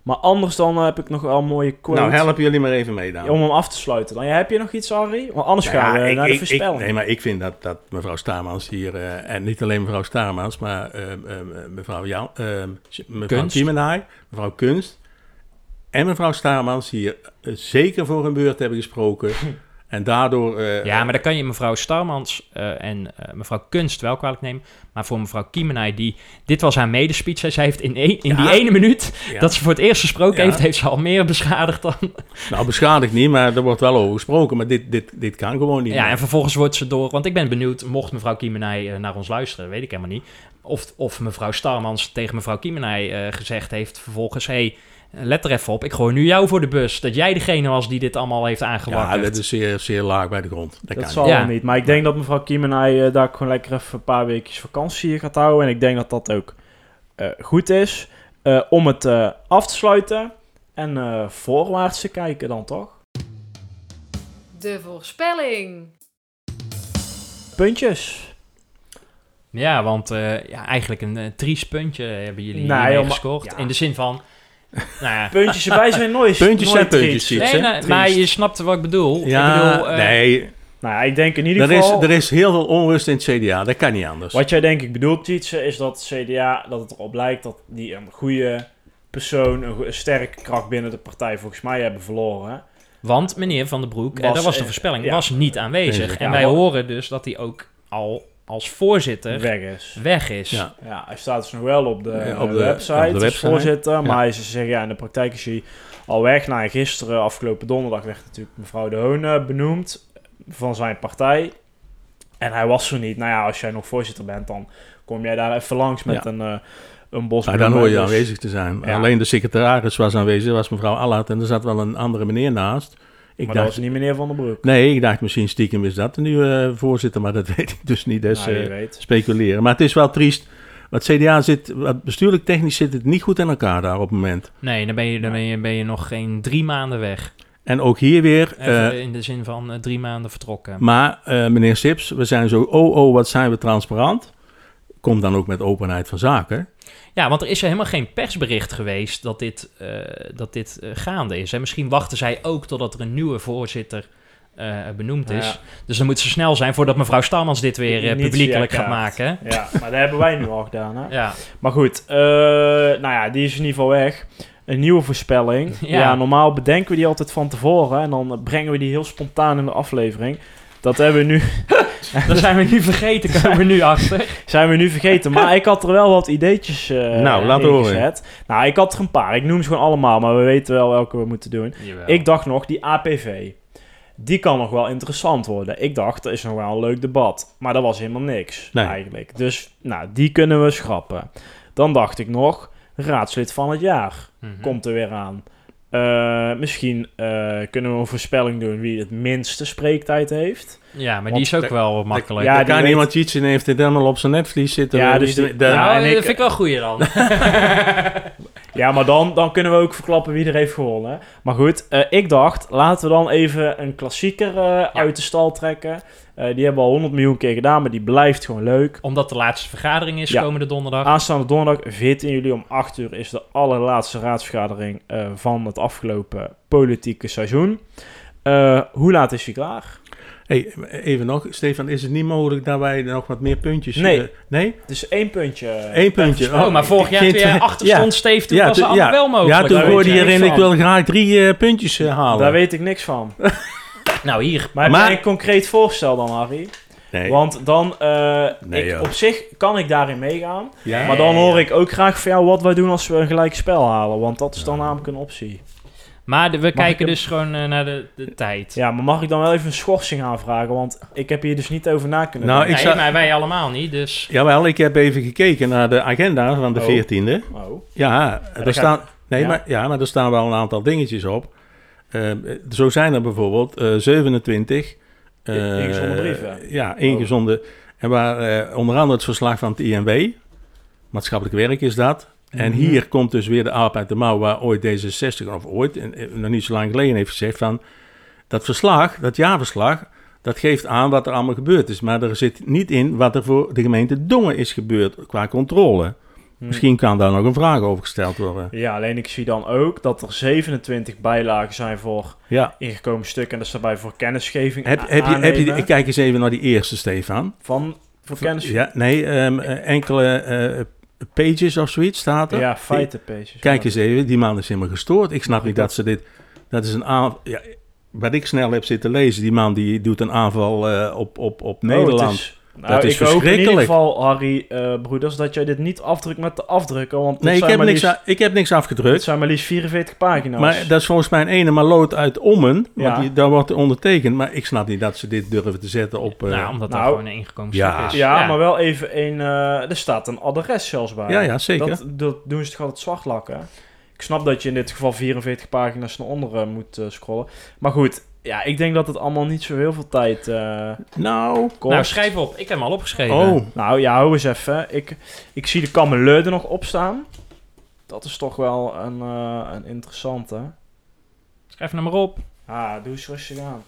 Maar anders dan eh, heb ik nog wel een mooie quote. Nou, help jullie maar even mee dan. om hem af te sluiten. Dan, ja, heb je nog iets, Harry? Want anders Nou gaan ja, we ik- naar de ik- ik- voorspelling. nee, maar ik vind dat, dat mevrouw Staarmans hier, eh, en niet alleen mevrouw Staarmans, maar eh, mevrouw, Jan, mevrouw Kunst. Kiemenaar, mevrouw Kunst en mevrouw Staarmans hier zeker voor hun beurt hebben gesproken. en daardoor... eh, Ja, maar dan kan je mevrouw Starmans eh, en eh, mevrouw Kunst wel kwalijk nemen. Maar voor mevrouw Kiemenij, die, dit was haar medespeech. Zij zij heeft in, in die ene minuut Ja. dat ze voor het eerst gesproken Ja. heeft, heeft ze al meer beschadigd dan... Nou, beschadigd niet, maar er wordt wel over gesproken. Maar dit, dit, dit kan gewoon niet Ja, meer. en vervolgens wordt ze door... Want ik ben benieuwd, mocht mevrouw Kiemenij naar ons luisteren, weet ik helemaal niet. Of, of mevrouw Starmans tegen mevrouw Kiemenij gezegd heeft vervolgens... hey, let er even op, ik gooi nu jou voor de bus. Dat jij degene was die dit allemaal heeft ja, aangewakkerd. dat is zeer, zeer laag bij de grond. Dat, Dat kan zal niet. Ja. niet. Maar ik denk dat mevrouw Kiemenij eh, daar gewoon lekker even een paar weekjes vakantie gaat houden. En ik denk dat dat ook eh, goed is. Eh, om het eh, af te sluiten en eh, voorwaarts te kijken dan toch? De voorspelling. Puntjes. Ja, want eh, ja, eigenlijk een uh, triest puntje hebben jullie Nee, hiermee gescoord. ja. In de zin van, Nou ja. Puntjes erbij zijn nooit. Puntjes nooit zijn puntjes, triest. Nee, maar je snapt wat ik bedoel. Ja, ik bedoel, eh, nee. Nou ja, ik denk in ieder Er is, geval... er is heel veel onrust in het CDA. Dat kan niet anders. Wat jij denk ik bedoelt, Tietse, is dat CDA, dat het erop lijkt dat die een goede persoon, een, sterke kracht binnen de partij volgens mij hebben verloren. Want meneer Van den Broek, Was, en dat was de eh, voorspelling, ja. was niet aanwezig. Nee, En wij horen dus dat hij ook al als voorzitter Weg is. weg is. Ja. Ja, hij staat dus nog wel op de, Ja, op eh, de- website, op de website. voorzitter. Maar Ja. hij is, zeggen, ja, in de praktijk is hij al weg. Nou, en gisteren, afgelopen donderdag, werd natuurlijk mevrouw De Hoon eh, benoemd van zijn partij. En hij was er niet. Nou ja, als jij nog voorzitter bent, dan kom jij daar even langs met Ja. een, eh een bos Maar dan hoor je. Dus- aanwezig te zijn. Ja. Alleen de secretaris was aanwezig, was mevrouw Allard. En er zat wel een andere meneer naast. Ik maar dacht, dat was niet meneer Van der Broek. Nee, ik dacht misschien stiekem is dat de nieuwe eh, voorzitter, maar dat weet ik dus niet. Dus Nou, speculeren. Maar het is wel triest. Want CDA zit, wat bestuurlijk technisch zit het niet goed in elkaar daar op het moment. Nee, dan ben je, dan ben je, ben je nog geen drie maanden weg. En ook hier weer. Even eh, in de zin van drie maanden vertrokken. maar eh, meneer Sips, we zijn zo, oh oh, wat zijn we transparant. Komt dan ook met openheid van zaken. Ja, want er is helemaal geen persbericht geweest dat dit, eh, dat dit eh, gaande is. En misschien wachten zij ook totdat er een nieuwe voorzitter eh, benoemd is. Ja. Dus dan moet ze snel zijn voordat mevrouw Stamans dit weer publiekelijk gaat maken. Ja, maar dat hebben wij nu al gedaan. Hè? Ja. Maar goed, nou ja, die is in ieder geval weg. Een nieuwe voorspelling. Ja. Ja. normaal bedenken we die altijd van tevoren. En dan brengen we die heel spontaan in de aflevering. Dat hebben we nu... Dat zijn we nu vergeten, komen we nu achter. zijn we nu vergeten. Maar ik had er wel wat ideetjes eh Nou, laat horen. gezet. Nou, ik had er een paar. Ik noem ze gewoon allemaal, maar we weten wel welke we moeten doen. Jawel. Ik dacht nog, die APV. Die kan nog wel interessant worden. Ik dacht, dat is nog wel een leuk debat. Maar dat was helemaal niks, Nee. eigenlijk. Dus, nou, die kunnen we schrappen. Dan dacht ik nog, raadslid van het jaar Mhm. komt er weer aan. Eh, misschien eh, kunnen we een voorspelling doen wie het minste spreektijd heeft. Ja, maar Want die is ook de- wel makkelijk. Ja, Ja, die kan weet- iemand iets in heeft dit helemaal op zijn netvlies zitten. Ja, dus die- de- ja, nou, en dat ik- vind ik wel goeie dan. Ja, maar dan, dan kunnen we ook verklappen wie er heeft gewonnen. Maar goed, eh, ik dacht, laten we dan even een klassieker eh, uit de stal trekken. Eh, die hebben we al 100 miljoen keer gedaan, maar die blijft gewoon leuk. Omdat de laatste vergadering is Ja. komende donderdag. Aanstaande donderdag, 14 juli om 8 uur, is de allerlaatste raadsvergadering van het afgelopen politieke seizoen. Hoe laat is die klaar? Hey, even nog, Stefan, is het niet mogelijk dat wij nog wat meer puntjes... Nee. eh, nee? Het is één puntje. Eén puntje. Oh, maar vorig jaar Geen toen jij twee- achterstond, ja. Steve, toen Ja, was het ja. wel mogelijk. Ja, toen weet je erin, ik wil graag drie eh, puntjes eh, halen. Daar weet ik niks van. Nou, hier. Maar, Maar- een concreet voorstel dan, Harry? Nee. Want dan, eh, Nee, ik, op zich kan ik daarin meegaan. Ja? Maar dan hoor ik ook graag van jou wat wij doen als we een gelijk spel halen. Want dat is dan namelijk een optie. Maar de- we kijken dus gewoon eh, naar de, de tijd. Ja, maar mag ik dan wel even een schorsing aanvragen? Want ik heb hier dus niet over na kunnen Nou, denken. ik nee, zou- maar wij allemaal niet, dus... Jawel, ik heb even gekeken naar de agenda van de Oh. 14e. Oh. Ja, er staan, nee, ja. Maar, ja, maar er staan wel een aantal dingetjes op. Eh, zo zijn er bijvoorbeeld eh 27... eh, Ingezonden brieven? Ja, ingezonden. En waar eh, onder andere het verslag van het INW, maatschappelijk werk is dat. En Mhm. hier komt dus weer de aap uit de mouw, waar ooit D66, of ooit, en, eh, nog niet zo lang geleden heeft gezegd van... Dat verslag, dat jaarverslag, dat geeft aan wat er allemaal gebeurd is. Maar er zit niet in wat er voor de gemeente Dongen is gebeurd qua controle. Hm. Misschien kan daar nog een vraag over gesteld worden. Ja, alleen ik zie dan ook dat er 27 bijlagen zijn voor Ja. ingekomen stukken. En dat is daarbij voor kennisgeving. Heb, je, heb je, ik kijk eens even naar die eerste, Stefan. Van, voor kennisgeving? Ja, nee, ehm, eh, enkele eh, pages of zoiets staat er. Ja, feitenpages. Kijk Ja. eens even, die man is helemaal gestoord. Ik snap niet dat ze dit... Dat is een aanval... Ja, wat ik snel heb zitten lezen, die man die doet een aanval eh, op, op, op Oh, Nederland. Het nou, dat is ik hoop in ieder geval, Harry, eh, broeders, dat jij dit niet afdrukt met de afdrukken. Want het nee, ik heb, niks, ik heb niks Het afgedrukt. zijn maar liefst 44 pagina's. Maar dat is volgens mij een ene maloot uit Ommen. Ja. Want die, daar wordt ondertekend. Maar ik snap niet dat ze dit durven te zetten op... eh, nou, omdat dat nou, gewoon een ingekomen ja. stuk is. ja, maar wel even een... eh, er staat een adres zelfs bij. Ja, ja, zeker. Dat, dat doen ze toch altijd zwart lakken. Ik snap dat je in dit geval 44 pagina's naar onderen moet scrollen. Maar goed, ja, ik denk dat het allemaal niet zo heel veel tijd eh Nou, kost. Nou, schrijf op. Ik heb hem al opgeschreven. oh. Nou ja, hou eens even. Ik, ik zie de Kameleu er nog op staan. Dat is toch wel een, eh, een interessante. Schrijf hem maar op. Ah, doe eens rustig aan.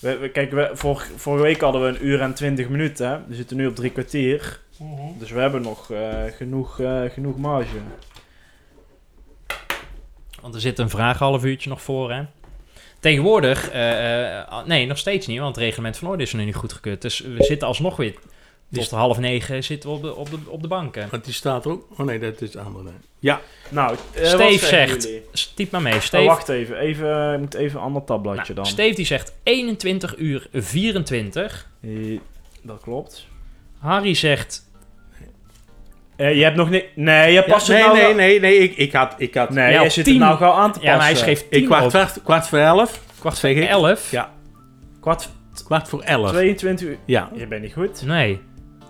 We, we, kijk, we, vor, vorige week hadden we een uur en twintig minuten. hè. We zitten nu op drie kwartier. Dus we hebben nog eh, genoeg, eh, genoeg marge. Want er zit een vraag half uurtje nog voor, hè? Tegenwoordig, eh, eh, nee, nog steeds niet, want het reglement van orde is er nu niet goedgekeurd. Dus we zitten alsnog weer tot half negen zitten we op de, op de, op de banken. Want die staat ook... Oh nee, dat is de andere. Ja. Nou, eh, Steve zegt, typ maar mee, Oh, Steve. wacht even, even, ik moet even een ander tabbladje Nou, dan. Steve die zegt 21 uur 24. Eh, dat klopt. Harry zegt... Eh, je hebt nog niet... Nee, je Ja, past nee, het nou nee, wel- nee, nee, ik, ik had... Ik had Nee, Ja, je op zit tien- het nou gauw aan te passen. Ja, maar hij schreef ik 10 kwart, kwart, kwart voor elf. Kwart ik. 11? Ja, Kwart kwart voor elf. 22 uur. Ja. Je bent niet goed. Nee.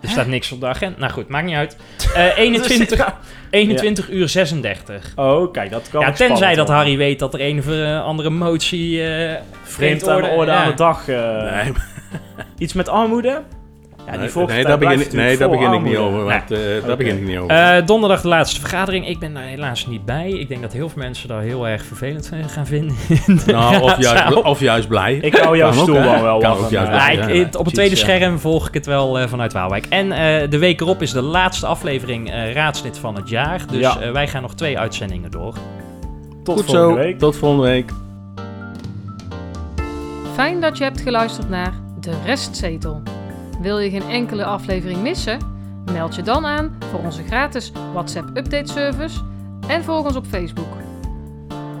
Er staat niks op de agenda. Nou goed, maakt niet uit. Eh 21, 21 uur 36. Oh, kijk, dat kan Ja, tenzij dat worden. Harry weet dat er een of eh, andere motie... eh Vreemd aan de orde ja. aan de dag. eh, Nee, Iets met armoede? Ja, die nee, daar begin, nee, daar begin ik niet over. Want, eh, daar begin ik niet over. Eh, donderdag de laatste vergadering. Ik ben daar helaas niet bij. Ik denk dat heel veel mensen daar heel erg vervelend gaan vinden. in de nou, of juist, of juist blij. Ik hou jouw stoel wel Kan wat ook een, juist Ja, blij ik, zijn. het- op het tweede ja. scherm volg ik het wel eh, vanuit Waalwijk. En eh, de week erop is de laatste aflevering eh, raadslid van het jaar. Dus Ja. wij gaan nog twee uitzendingen door. Tot Goed volgende zo, week. tot volgende week. Fijn dat je hebt geluisterd naar De Restzetel. Wil je geen enkele aflevering missen? Meld je dan aan voor onze gratis WhatsApp update service en volg ons op Facebook.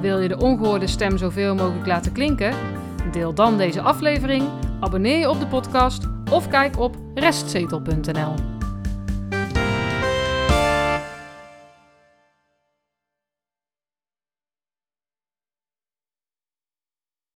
Wil je de ongehoorde stem zoveel mogelijk laten klinken? Deel dan deze aflevering, abonneer je op de podcast of kijk op restzetel.nl.